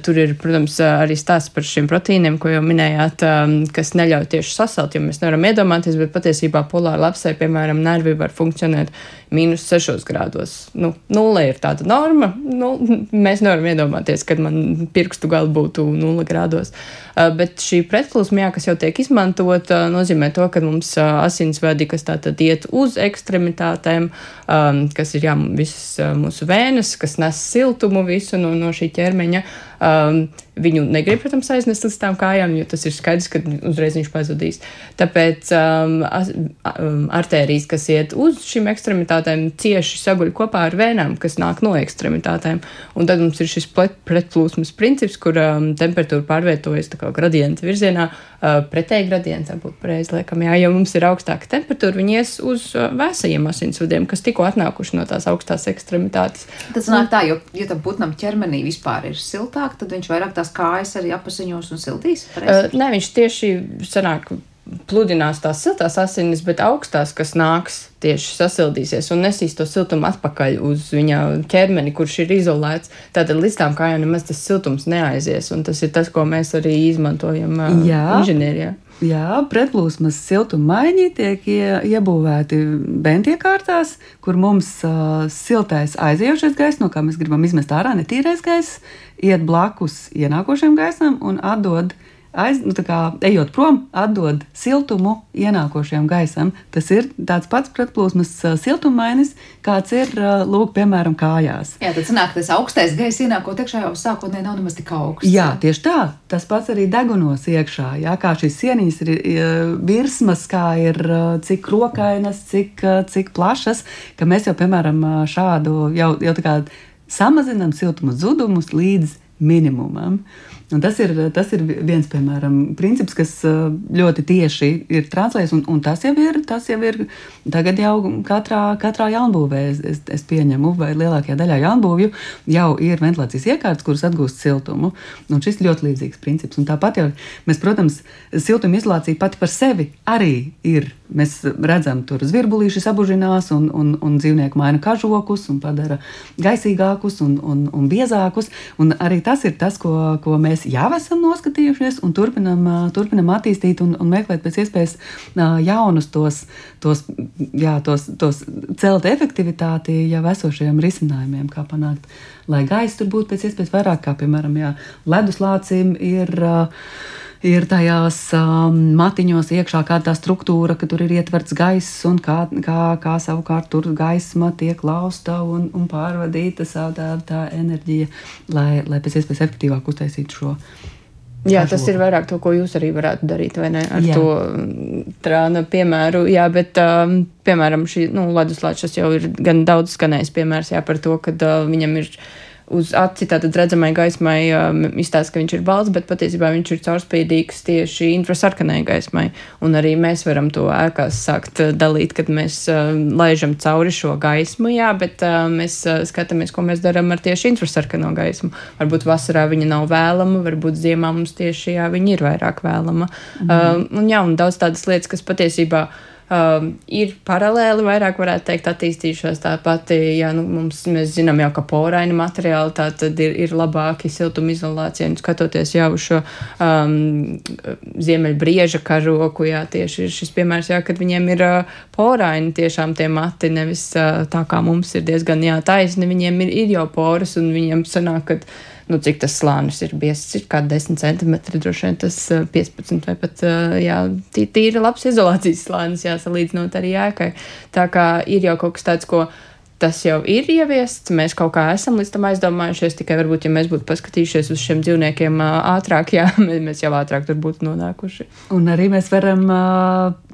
Tur ir, protams, arī stāsts par šiem proteīniem, ko jau minējāt um, kas neļauj tieši sasalt, jo mēs nevaram iedomāties, bet patiesībā polāra lapsē, piemēram, nervi var funkcionēt mīnus 6 grādos. Nu, nulle ir tāda norma. Nu, mēs nevaram iedomāties, kad man pirkstu gala būtu nulle grādos. Uh, bet šī pretplūsma, jā, kas jau tiek izmantota, nozīmē to, ka mums uh, asinsvadi, kas tātad iet uz ekstremitātēm, um, kas ir jā, visas mūsu vēnes, kas nes siltumu visu no, no šī ķermeņa. Um, viņu negrib, protams, aiznest līdz tām kājām, jo tas ir skaidrs, ka uzreiz viņš pazudīs. Tāpēc um, as, um, artērijas, kas iet uz šīm ekstremitātēm, ekstremitātēm cieši saguļ kopā ar vēnām, kas nāk no ekstremitātēm. Un tad mums ir šis pretplūsmas princips, kur um, temperatūra pārvietojas gradienta virzienā, uh, pretēji gradientam būtu pareizi liekam. Jā, ja mums ir augstāka temperatūra, viņi ies uz uh, vēsajiem asinsvadiem, kas tikko atnākuši no tās augstās ekstremitātes. Tas nāk tā, jo, ja tam putnam ķermenī vispār ir siltāk, tad viņš vairāk tās kājas arī apasiņos un siltīs. Pareizi? Uh, nē, viņš tieši sanāk pludinās tās siltās asinis, bet augstās, kas nāks, tieši sasildīsies un nesīs to siltumu atpakaļ uz viņa ķermeni, kurš ir izolēts. Tātad līdz tām kājām nemaz tas siltums neaizies, un tas ir tas, ko mēs arī izmantojam Jā. inženierijā. Jā, pretplūsmas siltummaiņi tiek ie, iebūvēti bentiekārtās, kur mums uh, siltais aiziejošais gaiss, no kā mēs gribam izmest ārā netīrais gaiss, iet blakus ienākošiem gaisam un atdod uh, aiz, nu, kā, ejot prom, atdod siltumu ienākošajam gaisam. Tas ir tāds pats pretplūsmas siltummainis, kāds ir, lūk, piemēram, kājās. Jā, tad sanāk, tas augstais gaiss ienākot iekšā jau sākotnēji nav nemaz tik augsts. Jā, tieši tā. Tas pats arī degunos iekšā. Jā, kā šīs sieniņas ir virsmas, kā ir cik rokainas, cik, cik plašas, ka mēs jau, piemēram, šādu jau, jau tā kā samazinām siltuma zudumus līdz minimumam. Un tas, ir, tas ir viens, piemēram, princips, kas ļoti tieši ir translēts, un, un tas jau ir, tas jau ir tagad jau katrā, katrā jaunbūvē, es, es, es pieņemu, vai lielākajā daļā jaunbūvju jau ir ventilācijas iekārtas, kuras atgūst siltumu. Un šis ļoti līdzīgs princips. Un tāpat jau mēs, protams, siltuma izolācija pati par sevi arī ir. Mēs redzam, tur zvirbulīši sabužinās, un, un, un dzīvnieki maina kažokus, un padara gaisīgākus un, un, un biezākus. Un arī tas ir tas, ko, ko mēs mēs jau esam noskatījušies un turpinam, turpinam attīstīt un, un meklēt pēc iespējas jaunus tos, tos, jā, tos, tos celt efektivitāti jau esošajiem risinājumiem, kā panākt, lai gaisa tur būtu pēc iespējas vairāk, kā piemēram jā, leduslācim ir. Uh, ir tajās um, matiņos iekšā kāda struktūra, ka tur ir ietverts gaiss un kā, kā, kā savukārt tur gaisma tiek lausta un, un pārvadīta savu tā, enerģija, lai, lai pēc iespējas efektīvāk uztaisītu šo. Jā, tas ir vairāk to, ko jūs arī varētu darīt, vai ne? Ar jā. to trāna piemēru. Jā, bet, um, piemēram, šī nu, leduslāčs jau ir gan daudz skanējis piemērs, jā, par to, ka uh, viņam ir uz aci tātad redzamai gaismai um, izstāsta, ka viņš ir balts, bet patiesībā viņš ir caurspīdīgs tieši infrasarkanai gaismai. Un arī mēs varam to ēkās sākt uh, dalīt, kad mēs uh, laižam cauri šo gaismu, jā, bet uh, mēs uh, skatāmies, ko mēs darām ar tieši infrasarkano gaismu. Varbūt vasarā viņa nav vēlama, varbūt ziemā mums tieši jā, viņa ir vairāk vēlama. Mm. Uh, un jā, un daudz tādas lietas, kas patiesībā um, ir paralēli, vairāk varētu teikt, attīstījušās. Tāpat, ja nu, mums, mēs zinām jau, ka poraini materiāli tā tad ir, ir labāki siltumizolācija, un skatoties jau uz šo um, ziemeļbrieža karoku, jā, tieši ir šis piemērs, jā, kad viņiem ir uh, poraini tiešām tie mati, nevis uh, tā kā mums ir diezgan, jā, taisni, viņiem ir, ir jau poras, un viņiem sanāk, ka nu, cik tas slānis ir biezs, ir kā 10 centimetri, droši vien tas 15 eh, vai pat, eh, jā, tīri labs izolācijas slānis, jāsalīdzinot arī jēkai. Tā kā ir jau kaut kas tāds, ko tas jau ir ieviests. Mēs kaut kā esam līdz tam aizdomājušies. Tikai varbūt, ja mēs būtu paskatījušies uz šiem dzīvniekiem ātrāk, jā, mēs jau ātrāk tur būtu nonākuši. Un arī mēs varam,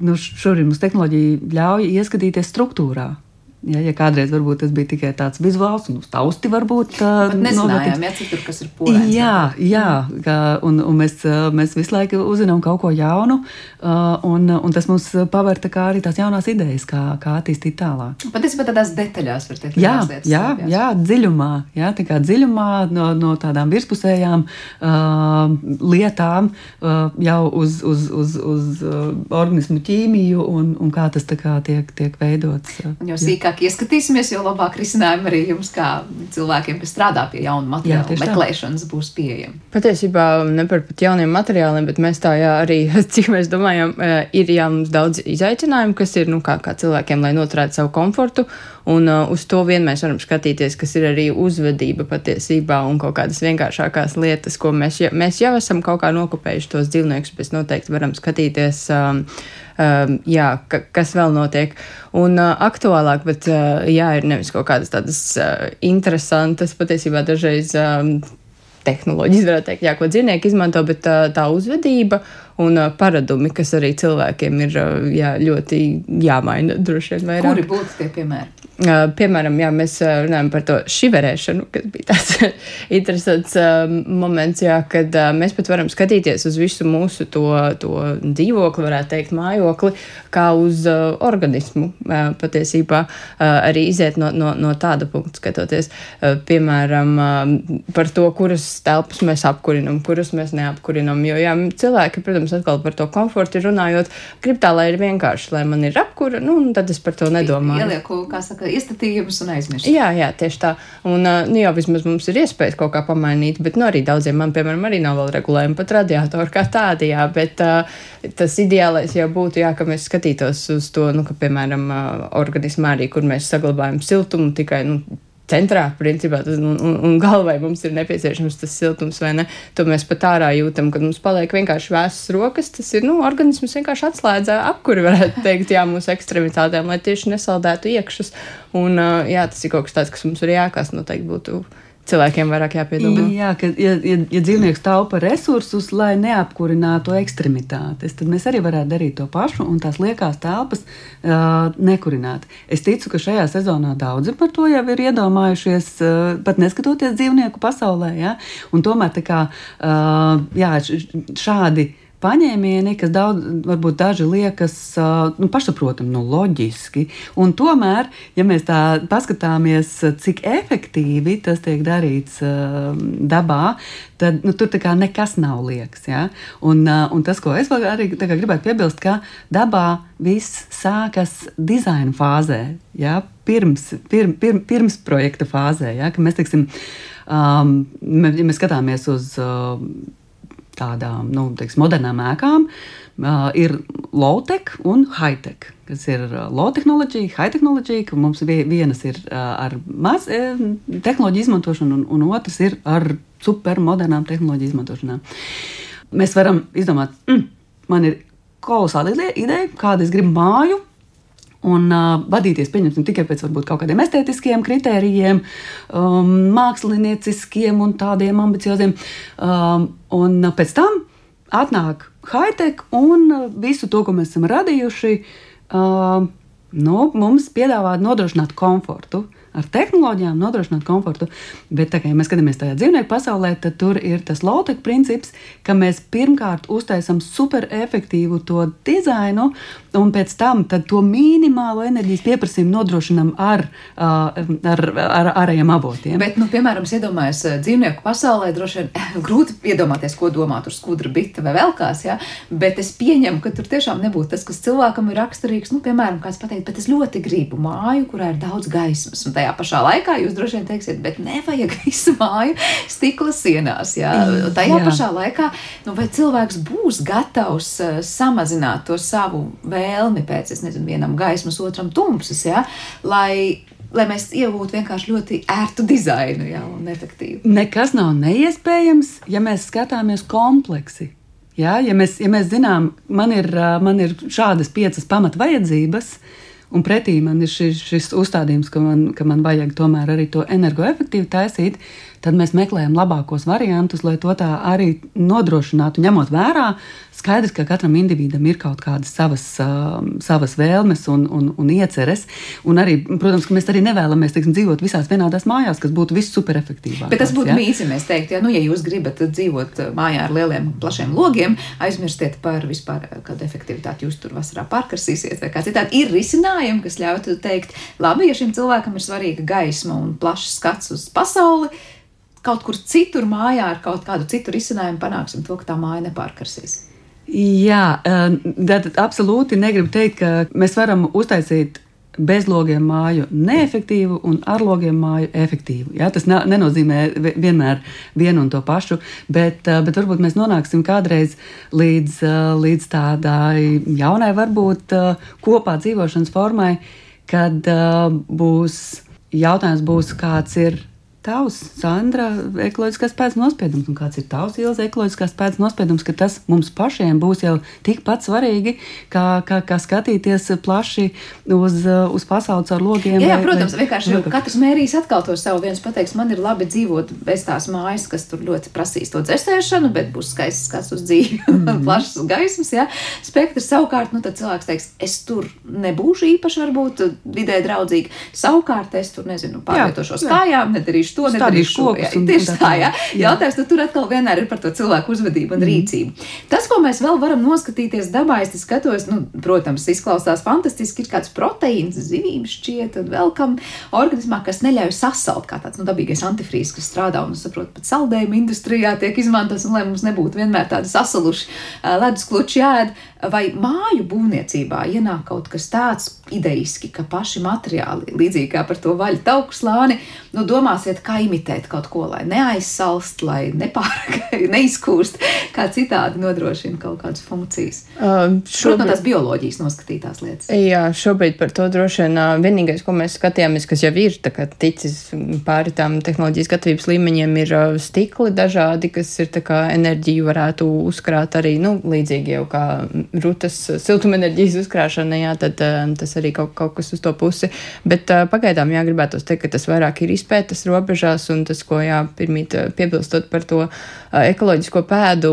nu, šobrīd mums tehnoloģija ļauj ieskatīties struktūrā. Ja, ja kādreiz varbūt tas bija tikai tāds vizuāls un uz tausti varbūt tādu nezinājām, ja cik tur kas ir pūlēns. Jā, jā, kā, un, un mēs, mēs visu laiku uzzinām kaut ko jaunu, un, un tas mums paver tā kā arī tās jaunās idejas, kā, kā attīstīt tālāk. Patiesībā tādās detaļās var teikt. Jā, lietas, jā, jā, jā, dziļumā, jā, tā kā dziļumā no, no tādām virspusējām uh, lietām uh, jau uz, uz, uz, uz uh, organismu ķīmiju un, un kā tas tā kā tiek, tiek veidots. Uh, jo sīkāk vairāk ieskatīsimies, jo labāk risinājumi arī jums, kā cilvēkiem, kas strādā pie jaunu materiālu jā, meklēšanas, tā. būs pieejami. Patiesībā ne par pat jauniem materiāliem, bet mēs tā jā, arī, cik mēs domājam, e, ir jā, mums daudz izaicinājumu, kas ir, nu, kā, kā cilvēkiem, lai noturētu savu komfortu. Un uh, uz to vien mēs varam skatīties, kas ir arī uzvedība patiesībā un kaut kādas vienkāršākās lietas, ko mēs, ja, mēs jau esam kaut kā nokopējuši tos dzīvniekus, bet noteikti varam skatīties. Um, um, jā, ka, kas vēl notiek. Un uh, aktuālāk, bet uh, jā, ir nevis kaut kādas tādas uh, interesantas, patiesībā dažreiz. Um, tehnoloģijas, varētu teikt, jā, ko dzīvnieki izmanto, bet tā, tā uzvedība un uh, paradumi, kas arī cilvēkiem ir uh, jā, ļoti jāmaina droši vien vairāk. Kuri būtu tie piemēri? Uh, piemēram, jā, mēs runājam par to šiverēšanu, kas bija tāds interesants moments, jā, kad mēs pat varam skatīties uz visu mūsu to, to dzīvokli, varētu teikt, mājokli, kā uz organismu. Patiesībā arī iziet no, no, no tāda punkta skatoties, piemēram, par to, kuras telpas mēs apkurinam, kuras mēs neapkurinam. Jo, jā, cilvēki, protams, atkal par to komfortu runājot, grib tā, lai ir vienkārši, lai man ir apkura, nu, un tad es par to nedomāju. Ielieku, kā saka, iestatījumus un aizmirst. Jā, jā, tieši tā. Un, nu, jau vismaz mums ir iespējas kaut kā pamainīt, bet nu, arī daudziem man, piemēram, arī nav vēl regulējumi pat radiatoru kā tādi, jā, bet uh, tas ideālais jau būtu, jā, ka mēs skatītos uz to, nu, ka, piemēram, uh, organismā arī, kur mēs saglabājam siltumu tikai, nu, centrā, principā, tas, un, un, un galvai mums ir nepieciešams tas siltums, vai ne? To mēs pat ārā jūtam, kad mums paliek vienkārši vēsas rokas. Tas ir, nu, organisms vienkārši atslēdz apkuri, varētu teikt, jā, mūsu ekstremitātēm, lai tieši nesaldētu iekšas. Un, jā, tas ir kaut kas tāds, kas mums ir jākās noteikti būtu cilvēkiem vairāk jāpiedod. Jā, ka, ja, ja, ja dzīvnieks taupa resursus, lai neapkurinātu ekstremitātes, tad mēs arī varētu darīt to pašu un tās liekās telpas uh, nekurināt. Es ticu, ka šajā sezonā daudzi par to jau ir iedomājušies, uh, pat neskatoties dzīvnieku pasaulē. Ja? Un tomēr kā, uh, jā, šādi paņēmieni, kas daudz, varbūt daži liekas nu, pašsaprotami, nu, loģiski. Un tomēr, ja mēs tā paskatāmies, cik efektīvi tas tiek darīts dabā, tad nu, tur nekas nav liekas. Ja? Un, un tas, ko es arī gribētu piebilst, ka dabā viss sākas dizaina fāzē. Ja? Pirms, pirm, pirm, pirms projekta fāzē, ja? mēs, teiksim, um, ja mēs skatāmies uz uh, tādām nu, teiks, modernām ēkām uh, ir low-tech un high-tech. Kas ir low tehnoloģija, high tehnoloģija, ka mums vienas ir ar maz tehnoloģiju izmantošanu, un, un otrs ir ar supermodernām tehnoloģiju izmantošanām. Mēs varam izdomāt, mm, man ir kolosāla ideja, kāda es gribu māju, un uh, vadīties pieņemsim tikai pēc varbūt kaut kādiem estētiskiem kritērijiem, um, mākslinieciskiem un tādiem ambicioziem. Um, un pēc tam atnāk high-tech un visu to, ko mēs esam radījuši, uh, nu, mums piedāvā nodrošināt komfortu ar tehnoloģijām nodrošināt komfortu. Bet, tā, ja mēs skatāmies tajā dzīvnieku pasaulē, tad tur ir tas low-tech princips, ka mēs pirmkārt uztaisām superefektīvu to dizainu, un pēc tam to minimālo enerģijas pieprasījumu nodrošinām ar, ar, ar ārējiem avotiem. Bet, nu, piemēram, iedomājieties, dzīvnieku pasaulē droši vien grūti iedomāties, ko domā tur skudra, bita vai vēl kāds, ja? bet es pieņemu, ka tur tiešām nebūtu tas, kas cilvēkam ir raksturīgs. Nu, piemēram, kāds pateikt, bet es ļoti gribu māju, kurā ir daudz gaismas. Un tajā pašā laikā jūs droši vien teiksiet, bet nevajag visu māju stikla sienās. Jā. Tajā jā. pašā laikā, nu, vai cilvēks būs gatavs uh, samazināt to savu vēlmi pēc, es nezinu, vienam gaismas, otram tumsas, jā, lai lai mēs iegūtu vienkārši ļoti ērtu dizainu jā, un efektīvu. Nekas nav neiespējams, ja mēs skatāmies kompleksi. Jā, ja, mēs, ja mēs zinām, man ir, man ir šādas piecas pamatvajadzības, Un pretī man ir šis, šis uzstādījums, ka man, ka man vajag tomēr arī to energoefektīvi taisīt tad mēs meklējam labākos variantus, lai to tā arī nodrošinātu, ņemot vērā. Skaidrs, ka katram individam ir kaut kādas savas, uh, savas vēlmes un, un, un ieceres. Un arī, protams, ka mēs arī nevēlamies teiksim, dzīvot visās vienādās mājās, kas būtu viss superefektīvāk. Bet tas būtu ja? mīts, ja mēs teiktu, ja, nu, ja jūs gribat dzīvot mājā ar lieliem, plašiem logiem, aizmirstiet par vispār kādu efektivitāti jūs tur vasarā pārkarsīsiet vai kā citādi. Ir risinājumi, kas ļautu teikt, labi, ja šim cilvēkam ir svarīga gaisma un plašs skats uz pasauli kaut kur citur mājā ar kaut kādu citu risinājumu panāksim to, ka tā māja nepārkarsīs. Jā, tad absolūti negribu teikt, ka mēs varam uztaisīt bez logiem māju neefektīvu un ar logiem māju efektīvu. Ja? Tas nenozīmē vienmēr vienu un to pašu, bet, bet varbūt mēs nonāksim kādreiz līdz, līdz tādai jaunai, varbūt kopā dzīvošanas formai, kad būs jautājums, būs, kāds ir tavs, Sandra, ekoloģiskās pēdas nospiedums, un kāds ir tavs ilgs ekoloģiskās pēdas nospiedums, ka tas mums pašiem būs jau tikpat svarīgi, kā, kā, kā skatīties plaši uz, uz pasaules ar logiem. Jā, jā vai, protams, vai, vienkārši vai, katrs mērīs atkal to savu. Viens pateiks, man ir labi dzīvot bez tās mājas, kas tur ļoti prasīs to dzēsēšanu, bet būs skaists skats uz dzīvi, mm -hmm. plašs gaismas, jā. Spektrs savukārt, nu tad cilvēks teiks, es tur nebūšu īpaši varbūt vidē draudzīgi. Savukārt es tur, nezinu, pārvietošos jā, jā. kājām, nedarīšu to nedarīšu kokus. Jā, tieši tā, jā. jā. Jautājums nu, tur atkal vienmēr ir par to cilvēku uzvedību un mm. rīcību. Tas, ko mēs vēl varam noskatīties dabā, es skatos, nu, protams, izklausās fantastiski, ir kāds proteīns, zivīms šķiet, un vēl kam organismā, kas neļauj sasalt, kā tāds nu, dabīgais antifrīzs, kas strādā un, saprot, pat saldējuma industrijā tiek izmantots, un lai mums nebūtu vienmēr tādi sasaluši ledus kluči jēd, vai māju būvniecībā ienāk kaut kas tāds idejiski, ka paši materiāli, līdzīgi kā par to vaļu tauku slāni, nu, domāsiet, kā imitēt kaut ko, lai neaizsalst, lai nepārāk, neizkūst, kā citādi nodrošina kaut kādas funkcijas. Uh, šobrīd, Protams, tās bioloģijas noskatītās lietas. Jā, šobrīd par to droši vien vienīgais, ko mēs skatījāmies, kas jau ir ticis pāri tām tehnoloģijas gatavības līmeņiem, ir stikli dažādi, kas ir enerģiju varētu uzkrāt arī, nu, līdzīgi jau kā rutas siltumenerģijas uzkrāšana, jā, tad tas arī kaut, kaut kas uz to pusi. Bet pagaidām, jā, gribētu teikt, ka tas vairāk ir izpētes robežas robežās, un tas, ko jā, pirmīt piebilstot par to ekoloģisko pēdu,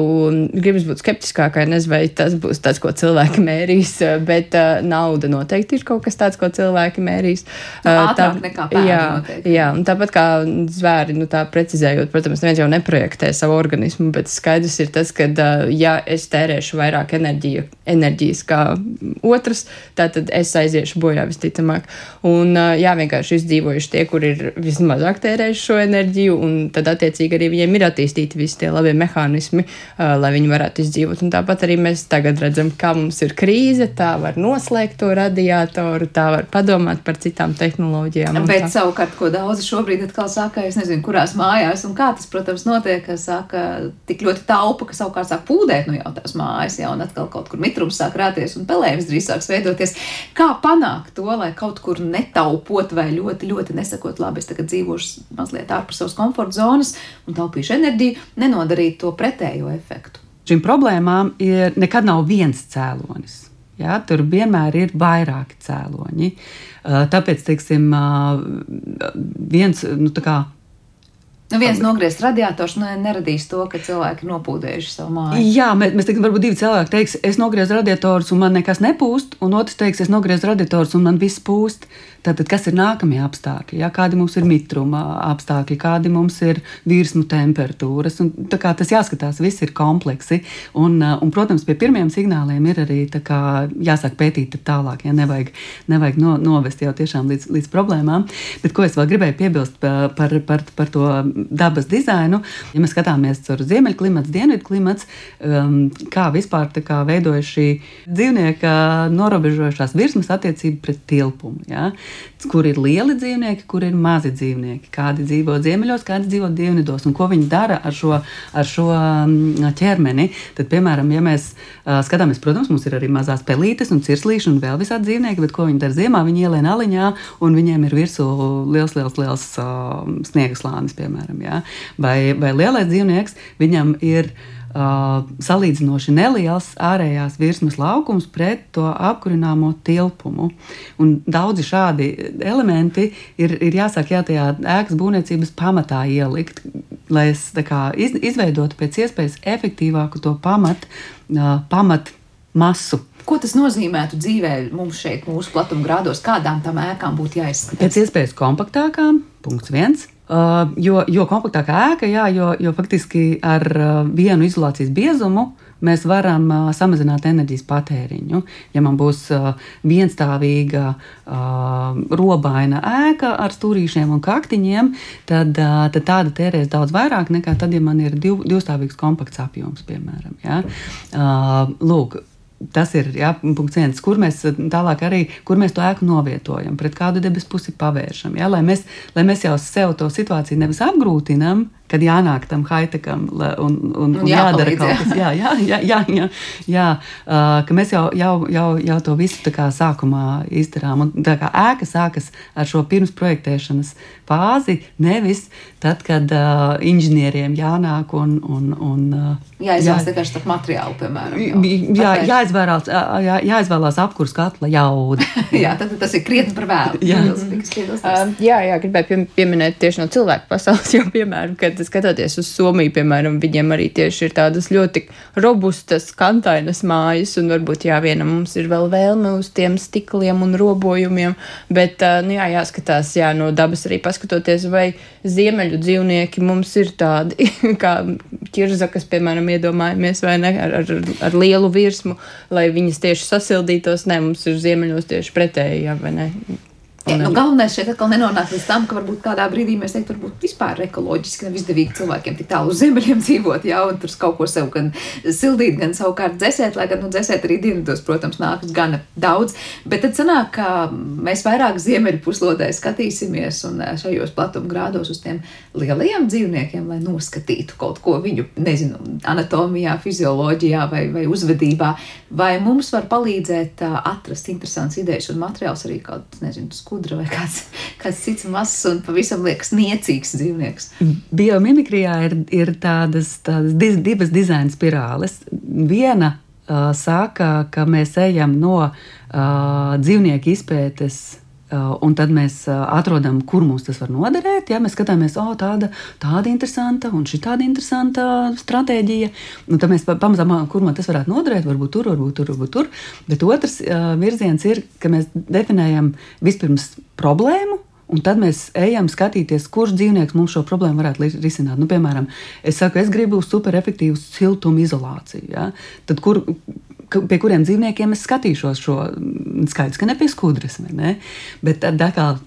gribas būt skeptiskākai, nezinu, vai tas būs tas, ko cilvēki mērīs, bet nauda noteikti ir kaut kas tāds, ko cilvēki mērīs. Nu, tā, nekā pēda. Jā, noteikti. jā, un tāpat kā zvēri, nu tā precizējot, protams, neviens jau neprojektē savu organismu, bet skaidrs ir tas, ka, ja es tērēšu vairāk enerģiju, enerģijas kā otrs, tad es aiziešu bojā visticamāk. Un, jā, vienkārši izdzīvojuši tie, kur ir vismazāk tērējuši šo enerģiju, un tad attiecīgi arī viņiem ir attīstīti visi tie labie mehānismi, lai viņi varētu izdzīvot. Un tāpat arī mēs tagad redzam, kā mums ir krīze, tā var noslēgt to radiatoru, tā var padomāt par citām tehnoloģijām. Bet savukārt, ko daudzi šobrīd atkal saka, es nezinu, kurās mājās un kā tas, protams, notiek, ka saka, tik ļoti taupa, ka savukārt sāk pūdēt no jau tās mājas, ja un atkal kaut kur mitrums sāk rāties un pelējums drīz sāks veidoties. Kā panākt to, lai kaut kur netaupot vai ļoti, ļoti nesakot, labi, es tagad dzīvošu mazliet ārpus savas komforta zonas un taupīšu enerģiju, nenodarīt to pretējo efektu. Šīm problēmām ir nekad nav viens cēlonis. Ja, tur vienmēr ir vairāki cēloņi. Tāpēc, teiksim, viens nu, Nu, viens nogriezt radiators nu, neradīs to, ka cilvēki nopūdējuši savu māju. Jā, mēs, mēs teiksim, varbūt divi cilvēki teiks, es nogriezu radiatorus un man nekas nepūst, un otrs teiks, es nogriezu radiatorus un man viss pūst. Tātad, kas ir nākamie apstākļi? Ja? Kādi mums ir mitruma apstākļi, kādi mums ir virsmu temperatūras? Un, tas jāskatās, viss ir kompleksi. Un, un, protams, pie pirmiem signāliem ir arī kā, jāsāk pētīt tālāk. Ja? Nevajag, nevajag no, novest jau tiešām līdz, līdz problēmām. Bet ko es vēl gribēju piebilst par, par, par, par to dabas dizainu? Ja mēs skatāmies uz ziemeļklimats, dienvidklimats, um, kā vispār kā veidojas šī dzīvnieka norobežojušās virsmas attiecība pret tilpumu. Ja? Kur ir lieli dzīvnieki, kur ir mazi dzīvnieki, kādi dzīvo ziemeļos, kādi dzīvo dienvidos, un ko viņi dara ar šo, ar šo mm, ķermeni. Tad, piemēram, ja mēs skatāmies, protams, mums ir arī mazās pelītes un cirslīši un vēl visādi dzīvnieki, bet ko viņi dara ziemā? Viņi ielien aliņā, un viņiem ir virsū liels, liels, liels uh, sniega slānis, piemēram. Ja? Vai, vai lielais dzīvnieks, viņam ir uh, salīdzinoši neliels ārējās virsmas laukums pret to apkurināmo tilpumu. Un daudzi šādi elementi ir, ir jāsāk jā, tajā ēkas būvniecības pamatā ielikt, lai es kā, iz, izveidotu pēc iespējas efektīvāku to pamat, uh, pamat masu. Ko tas nozīmētu dzīvē mums šeit, mūsu platuma grādos, kādām tam ēkām būtu jāizskatās? Pēc iespējas kompaktākām, punkts viens. Uh, jo, jo kompaktākā ēka, jā, jo, jo faktiski ar uh, vienu izolācijas biezumu mēs varam uh, samazināt enerģijas patēriņu. Ja man būs uh, vienstāvīga, uh, robaina ēka ar stūrīšiem un kaktiņiem, tad, uh, tad tāda tērēs daudz vairāk nekā tad, ja man ir div, divstāvīgs kompakts apjoms, piemēram. Ja? Uh, lūk, Tas ir jā, punkts viens, kur mēs tālāk arī, kur mēs to ēku novietojam, pret kādu debesu pusi pavēršam. Jā, lai, mēs, lai mēs jau sev to situāciju nevis apgrūtinam, kad jānāk tam haitekam un, un, un, jādara kaut kas. Jā, jā, jā, jā, jā, jā uh, ka mēs jau, jau, jau, jau to visu sākumā izdarām. Un, tā kā ēka sākas ar šo pirmsprojektēšanas fāzi, nevis tad, kad uh, inženieriem jānāk un. un, un uh, Jāizvēlas jā, vienkārši starp materiālu, piemēram. Jau, jā, jāizvēlās, jā, jāizvēlās apkurs katla jauda. jā, tad tas ir krietni par vēlu. jā. Jā, jā, gribēju pieminēt tieši no cilvēku pasaules jau piemēram, kad skatoties uz Somiju, piemēram, viņiem arī tieši ir tādas ļoti robustas, kantainas mājas, un varbūt jā, viena mums ir vēl vēlme uz tiem stikliem un robojumiem, bet, nu jā, jāskatās, jā, no dabas arī paskatoties, vai ziemeļu dzīvnieki mums ir tādi, kā ķirzakas, piemēram, iedomājamies, vai ne, ar, ar, ar lielu virsmu, lai viņas tieši sasildītos, ne, mums ir ziemeļos tieši pretēji, jā, vai ne. Ja, nu, galvenais šeit atkal nenonāk līdz tam, ka varbūt kādā brīdī mēs teiktu, varbūt vispār ekoloģiski nav izdevīgi cilvēkiem tik tālu uz ziemeļiem dzīvot, jā, un tur kaut ko sev gan sildīt, gan savukārt dzēsēt, lai gan, nu, dzēsēt arī dienvidos, protams, nākas gana daudz, bet tad sanāk, ka mēs vairāk ziemeļu puslodē skatīsimies un eh, šajos platuma grādos uz tiem lielajiem dzīvniekiem, lai noskatītu kaut ko viņu, nezinu, anatomijā, fizioloģijā vai, vai uzvedībā, vai mums var palīdzēt uh, atrast interesants idejas un materiāls arī kaut, nezinu, skudra vai kāds, kāds cits mazs un pavisam liekas niecīgs dzīvnieks. Biomimikrijā ir, ir tādas, tādas diz, divas dizaina spirāles. Viena uh, saka, ka mēs ejam no uh, dzīvnieku izpētes un tad mēs uh, atrodam, kur mums tas var noderēt. Ja mēs skatāmies, oh, tāda, tāda interesanta un šī tāda interesanta stratēģija. Un tad mēs pamazām, kur man tas varētu noderēt, varbūt tur, varbūt tur, varbūt tur. Bet otrs uh, virziens ir, ka mēs definējam vispirms problēmu. Un tad mēs ejam skatīties, kurš dzīvnieks mums šo problēmu varētu risināt. Nu, piemēram, es saku, es gribu superefektīvu siltumu izolāciju. Ja? Tad kur, pie kuriem dzīvniekiem es skatīšos šo mm, skaidrs, ka ne pie skudras. Ne? Bet tad, atkal,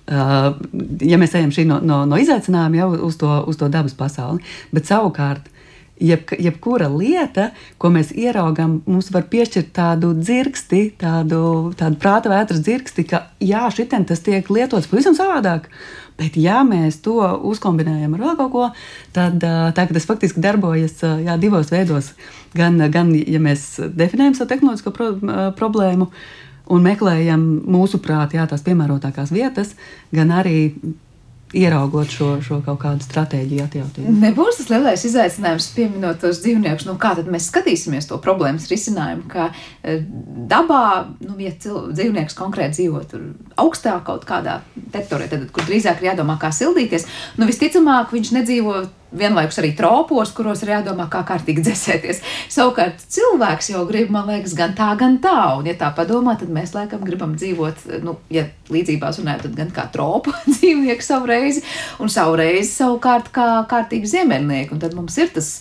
ja mēs ejam no, no, no izaicinājuma jau uz to, uz to dabas pasauli, bet savukārt. Jeb, jebkura lieta, ko mēs ieraugām, mums var piešķirt tādu dzirksti, tādu, tādu prāta vētras dzirksti, ka jā, šitien tas tiek lietots pavisam savādāk. Bet, ja mēs to uzkombinējam ar vēl kaut ko, tad tā, tas faktiski darbojas jā, divos veidos. Gan, gan, ja mēs definējam savu tehnoloģisko pro, problēmu un meklējam mūsuprāt jā, tās piemērotākās vietas, gan arī ieraugot šo, šo kaut kādu stratēģiju atjautību. Nebūs tas lielais izaicinājums pieminot tos dzīvniekus, nu kā tad mēs skatīsimies to problēmas risinājumu, ka e, dabā, nu, ja cil, dzīvnieks konkrēti dzīvo tur augstā kaut kādā teritorijā, tad, kur drīzāk ir jādomā, kā sildīties, nu visticamāk viņš nedzīvo vienlaikus arī tropos, kuros ir jādomā, kā kārtīgi dzēsēties. Savukārt cilvēks jau grib, man liekas, gan tā, gan tā. Un, ja tā padomā, tad mēs laikam gribam dzīvot, nu, ja līdzībās runājot, tad gan kā tropu dzīvnieku savu reizi, un savu reizi savukārt kā kārtīgi ziemeļnieki. Un tad mums ir tas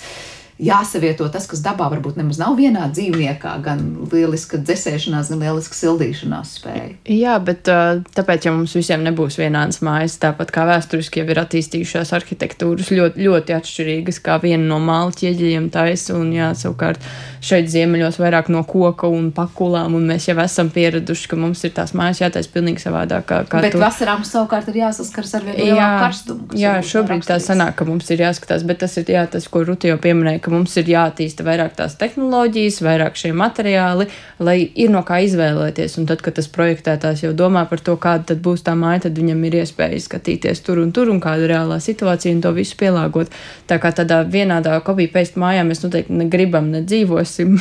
jāsavieto tas, kas dabā varbūt nemaz nav vienā dzīvniekā, gan lieliska dzēsēšanās, gan lieliska sildīšanās spēja. Jā, bet tāpēc, ja mums visiem nebūs vienādas mājas, tāpat kā vēsturiski jau ir attīstījušās arhitektūras ļoti, ļoti atšķirīgas, kā viena no māla ķieģeļiem taisa, un jā, savukārt šeit ziemeļos vairāk no koka un pakulām, un mēs jau esam pieraduši, ka mums ir tās mājas jātaisa pilnīgi savādāk. Kā, kā bet tur. vasarā mums savukārt ir jāsaskars ar vienu karstumu. Jā, šobrīd tā sanāk, ka mums ir jāskatās, bet tas ir jā, tas, ko Ruti jau pieminēja, ka mums ir jātīsta vairāk tās tehnoloģijas, vairāk šie materiāli, lai ir no kā izvēlēties. Un tad, kad tas projektētājs jau domā par to, kāda tad būs tā māja, tad viņam ir iespēja skatīties tur un tur un kāda reālā situācija un to visu pielāgot. Tā kā tādā vienādā kopija-paste mājā mēs noteikti negribam, nedzīvos būsim.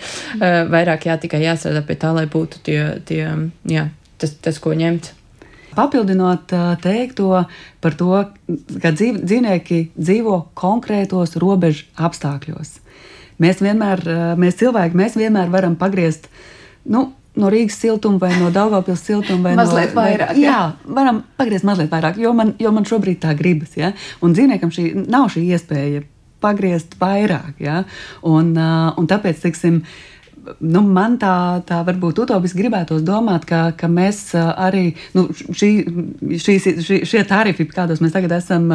Vairāk jā, tikai jāstrādā pie tā, lai būtu tie, tie jā, tas, tas, ko ņemt. Papildinot teikto par to, ka dzīv, dzīvnieki dzīvo konkrētos robežu apstākļos. Mēs vienmēr, mēs cilvēki, mēs vienmēr varam pagriezt nu, no Rīgas siltuma vai no Daugopils siltuma. mazliet no, vairāk. Vai, jā. jā, varam pagriezt mazliet vairāk, jo man, jo man šobrīd tā gribas. Ja? Un dzīvniekam šī nav šī iespēja pagriezt vairāk. Ja? Un, un tāpēc, teiksim, nu, man tā, tā varbūt utopiski gribētos domāt, ka, ka mēs arī nu, šī, šīs, šī, šie tarifi, kādos mēs tagad esam,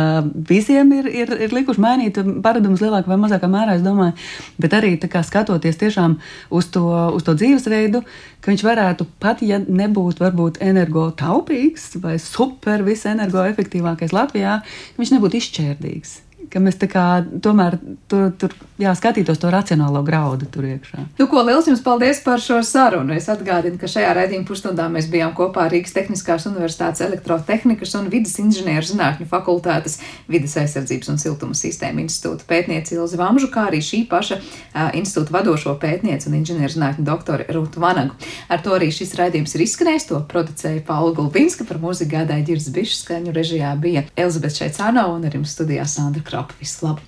visiem ir, ir, ir likuši mainīt paradumus lielākā vai mazākā mērā, es domāju, bet arī kā, skatoties tiešām uz to, uz to dzīvesveidu, ka viņš varētu pat, ja nebūtu varbūt energotaupīgs vai super visenergoefektīvākais Latvijā, viņš nebūtu izšķērdīgs ka mēs tomēr tur, tur jā, skatītos to racionālo graudu tur iekšā. Nu, ko liels jums paldies par šo sarunu. Es atgādinu, ka šajā raidījuma pusstundā mēs bijām kopā Rīgas Tehniskās Universitātes elektrotehnikas un vidas inženieru zinātņu fakultātes vidas aizsardzības un siltuma sistēma institūta pētniece Ilza Vamžu, kā arī šī paša uh, institūta vadošo pētniece un inženieru zinātņu doktore Rūtu Vanagu. Ar to arī šis raidījums ir izskanējis. To producēja Paula Gulbinska par mūziku gādāja Girs Bišs, skaņu režijā bija Elizabete Šeicāno un ar jums studijā Sandra Krapa. Visu labu!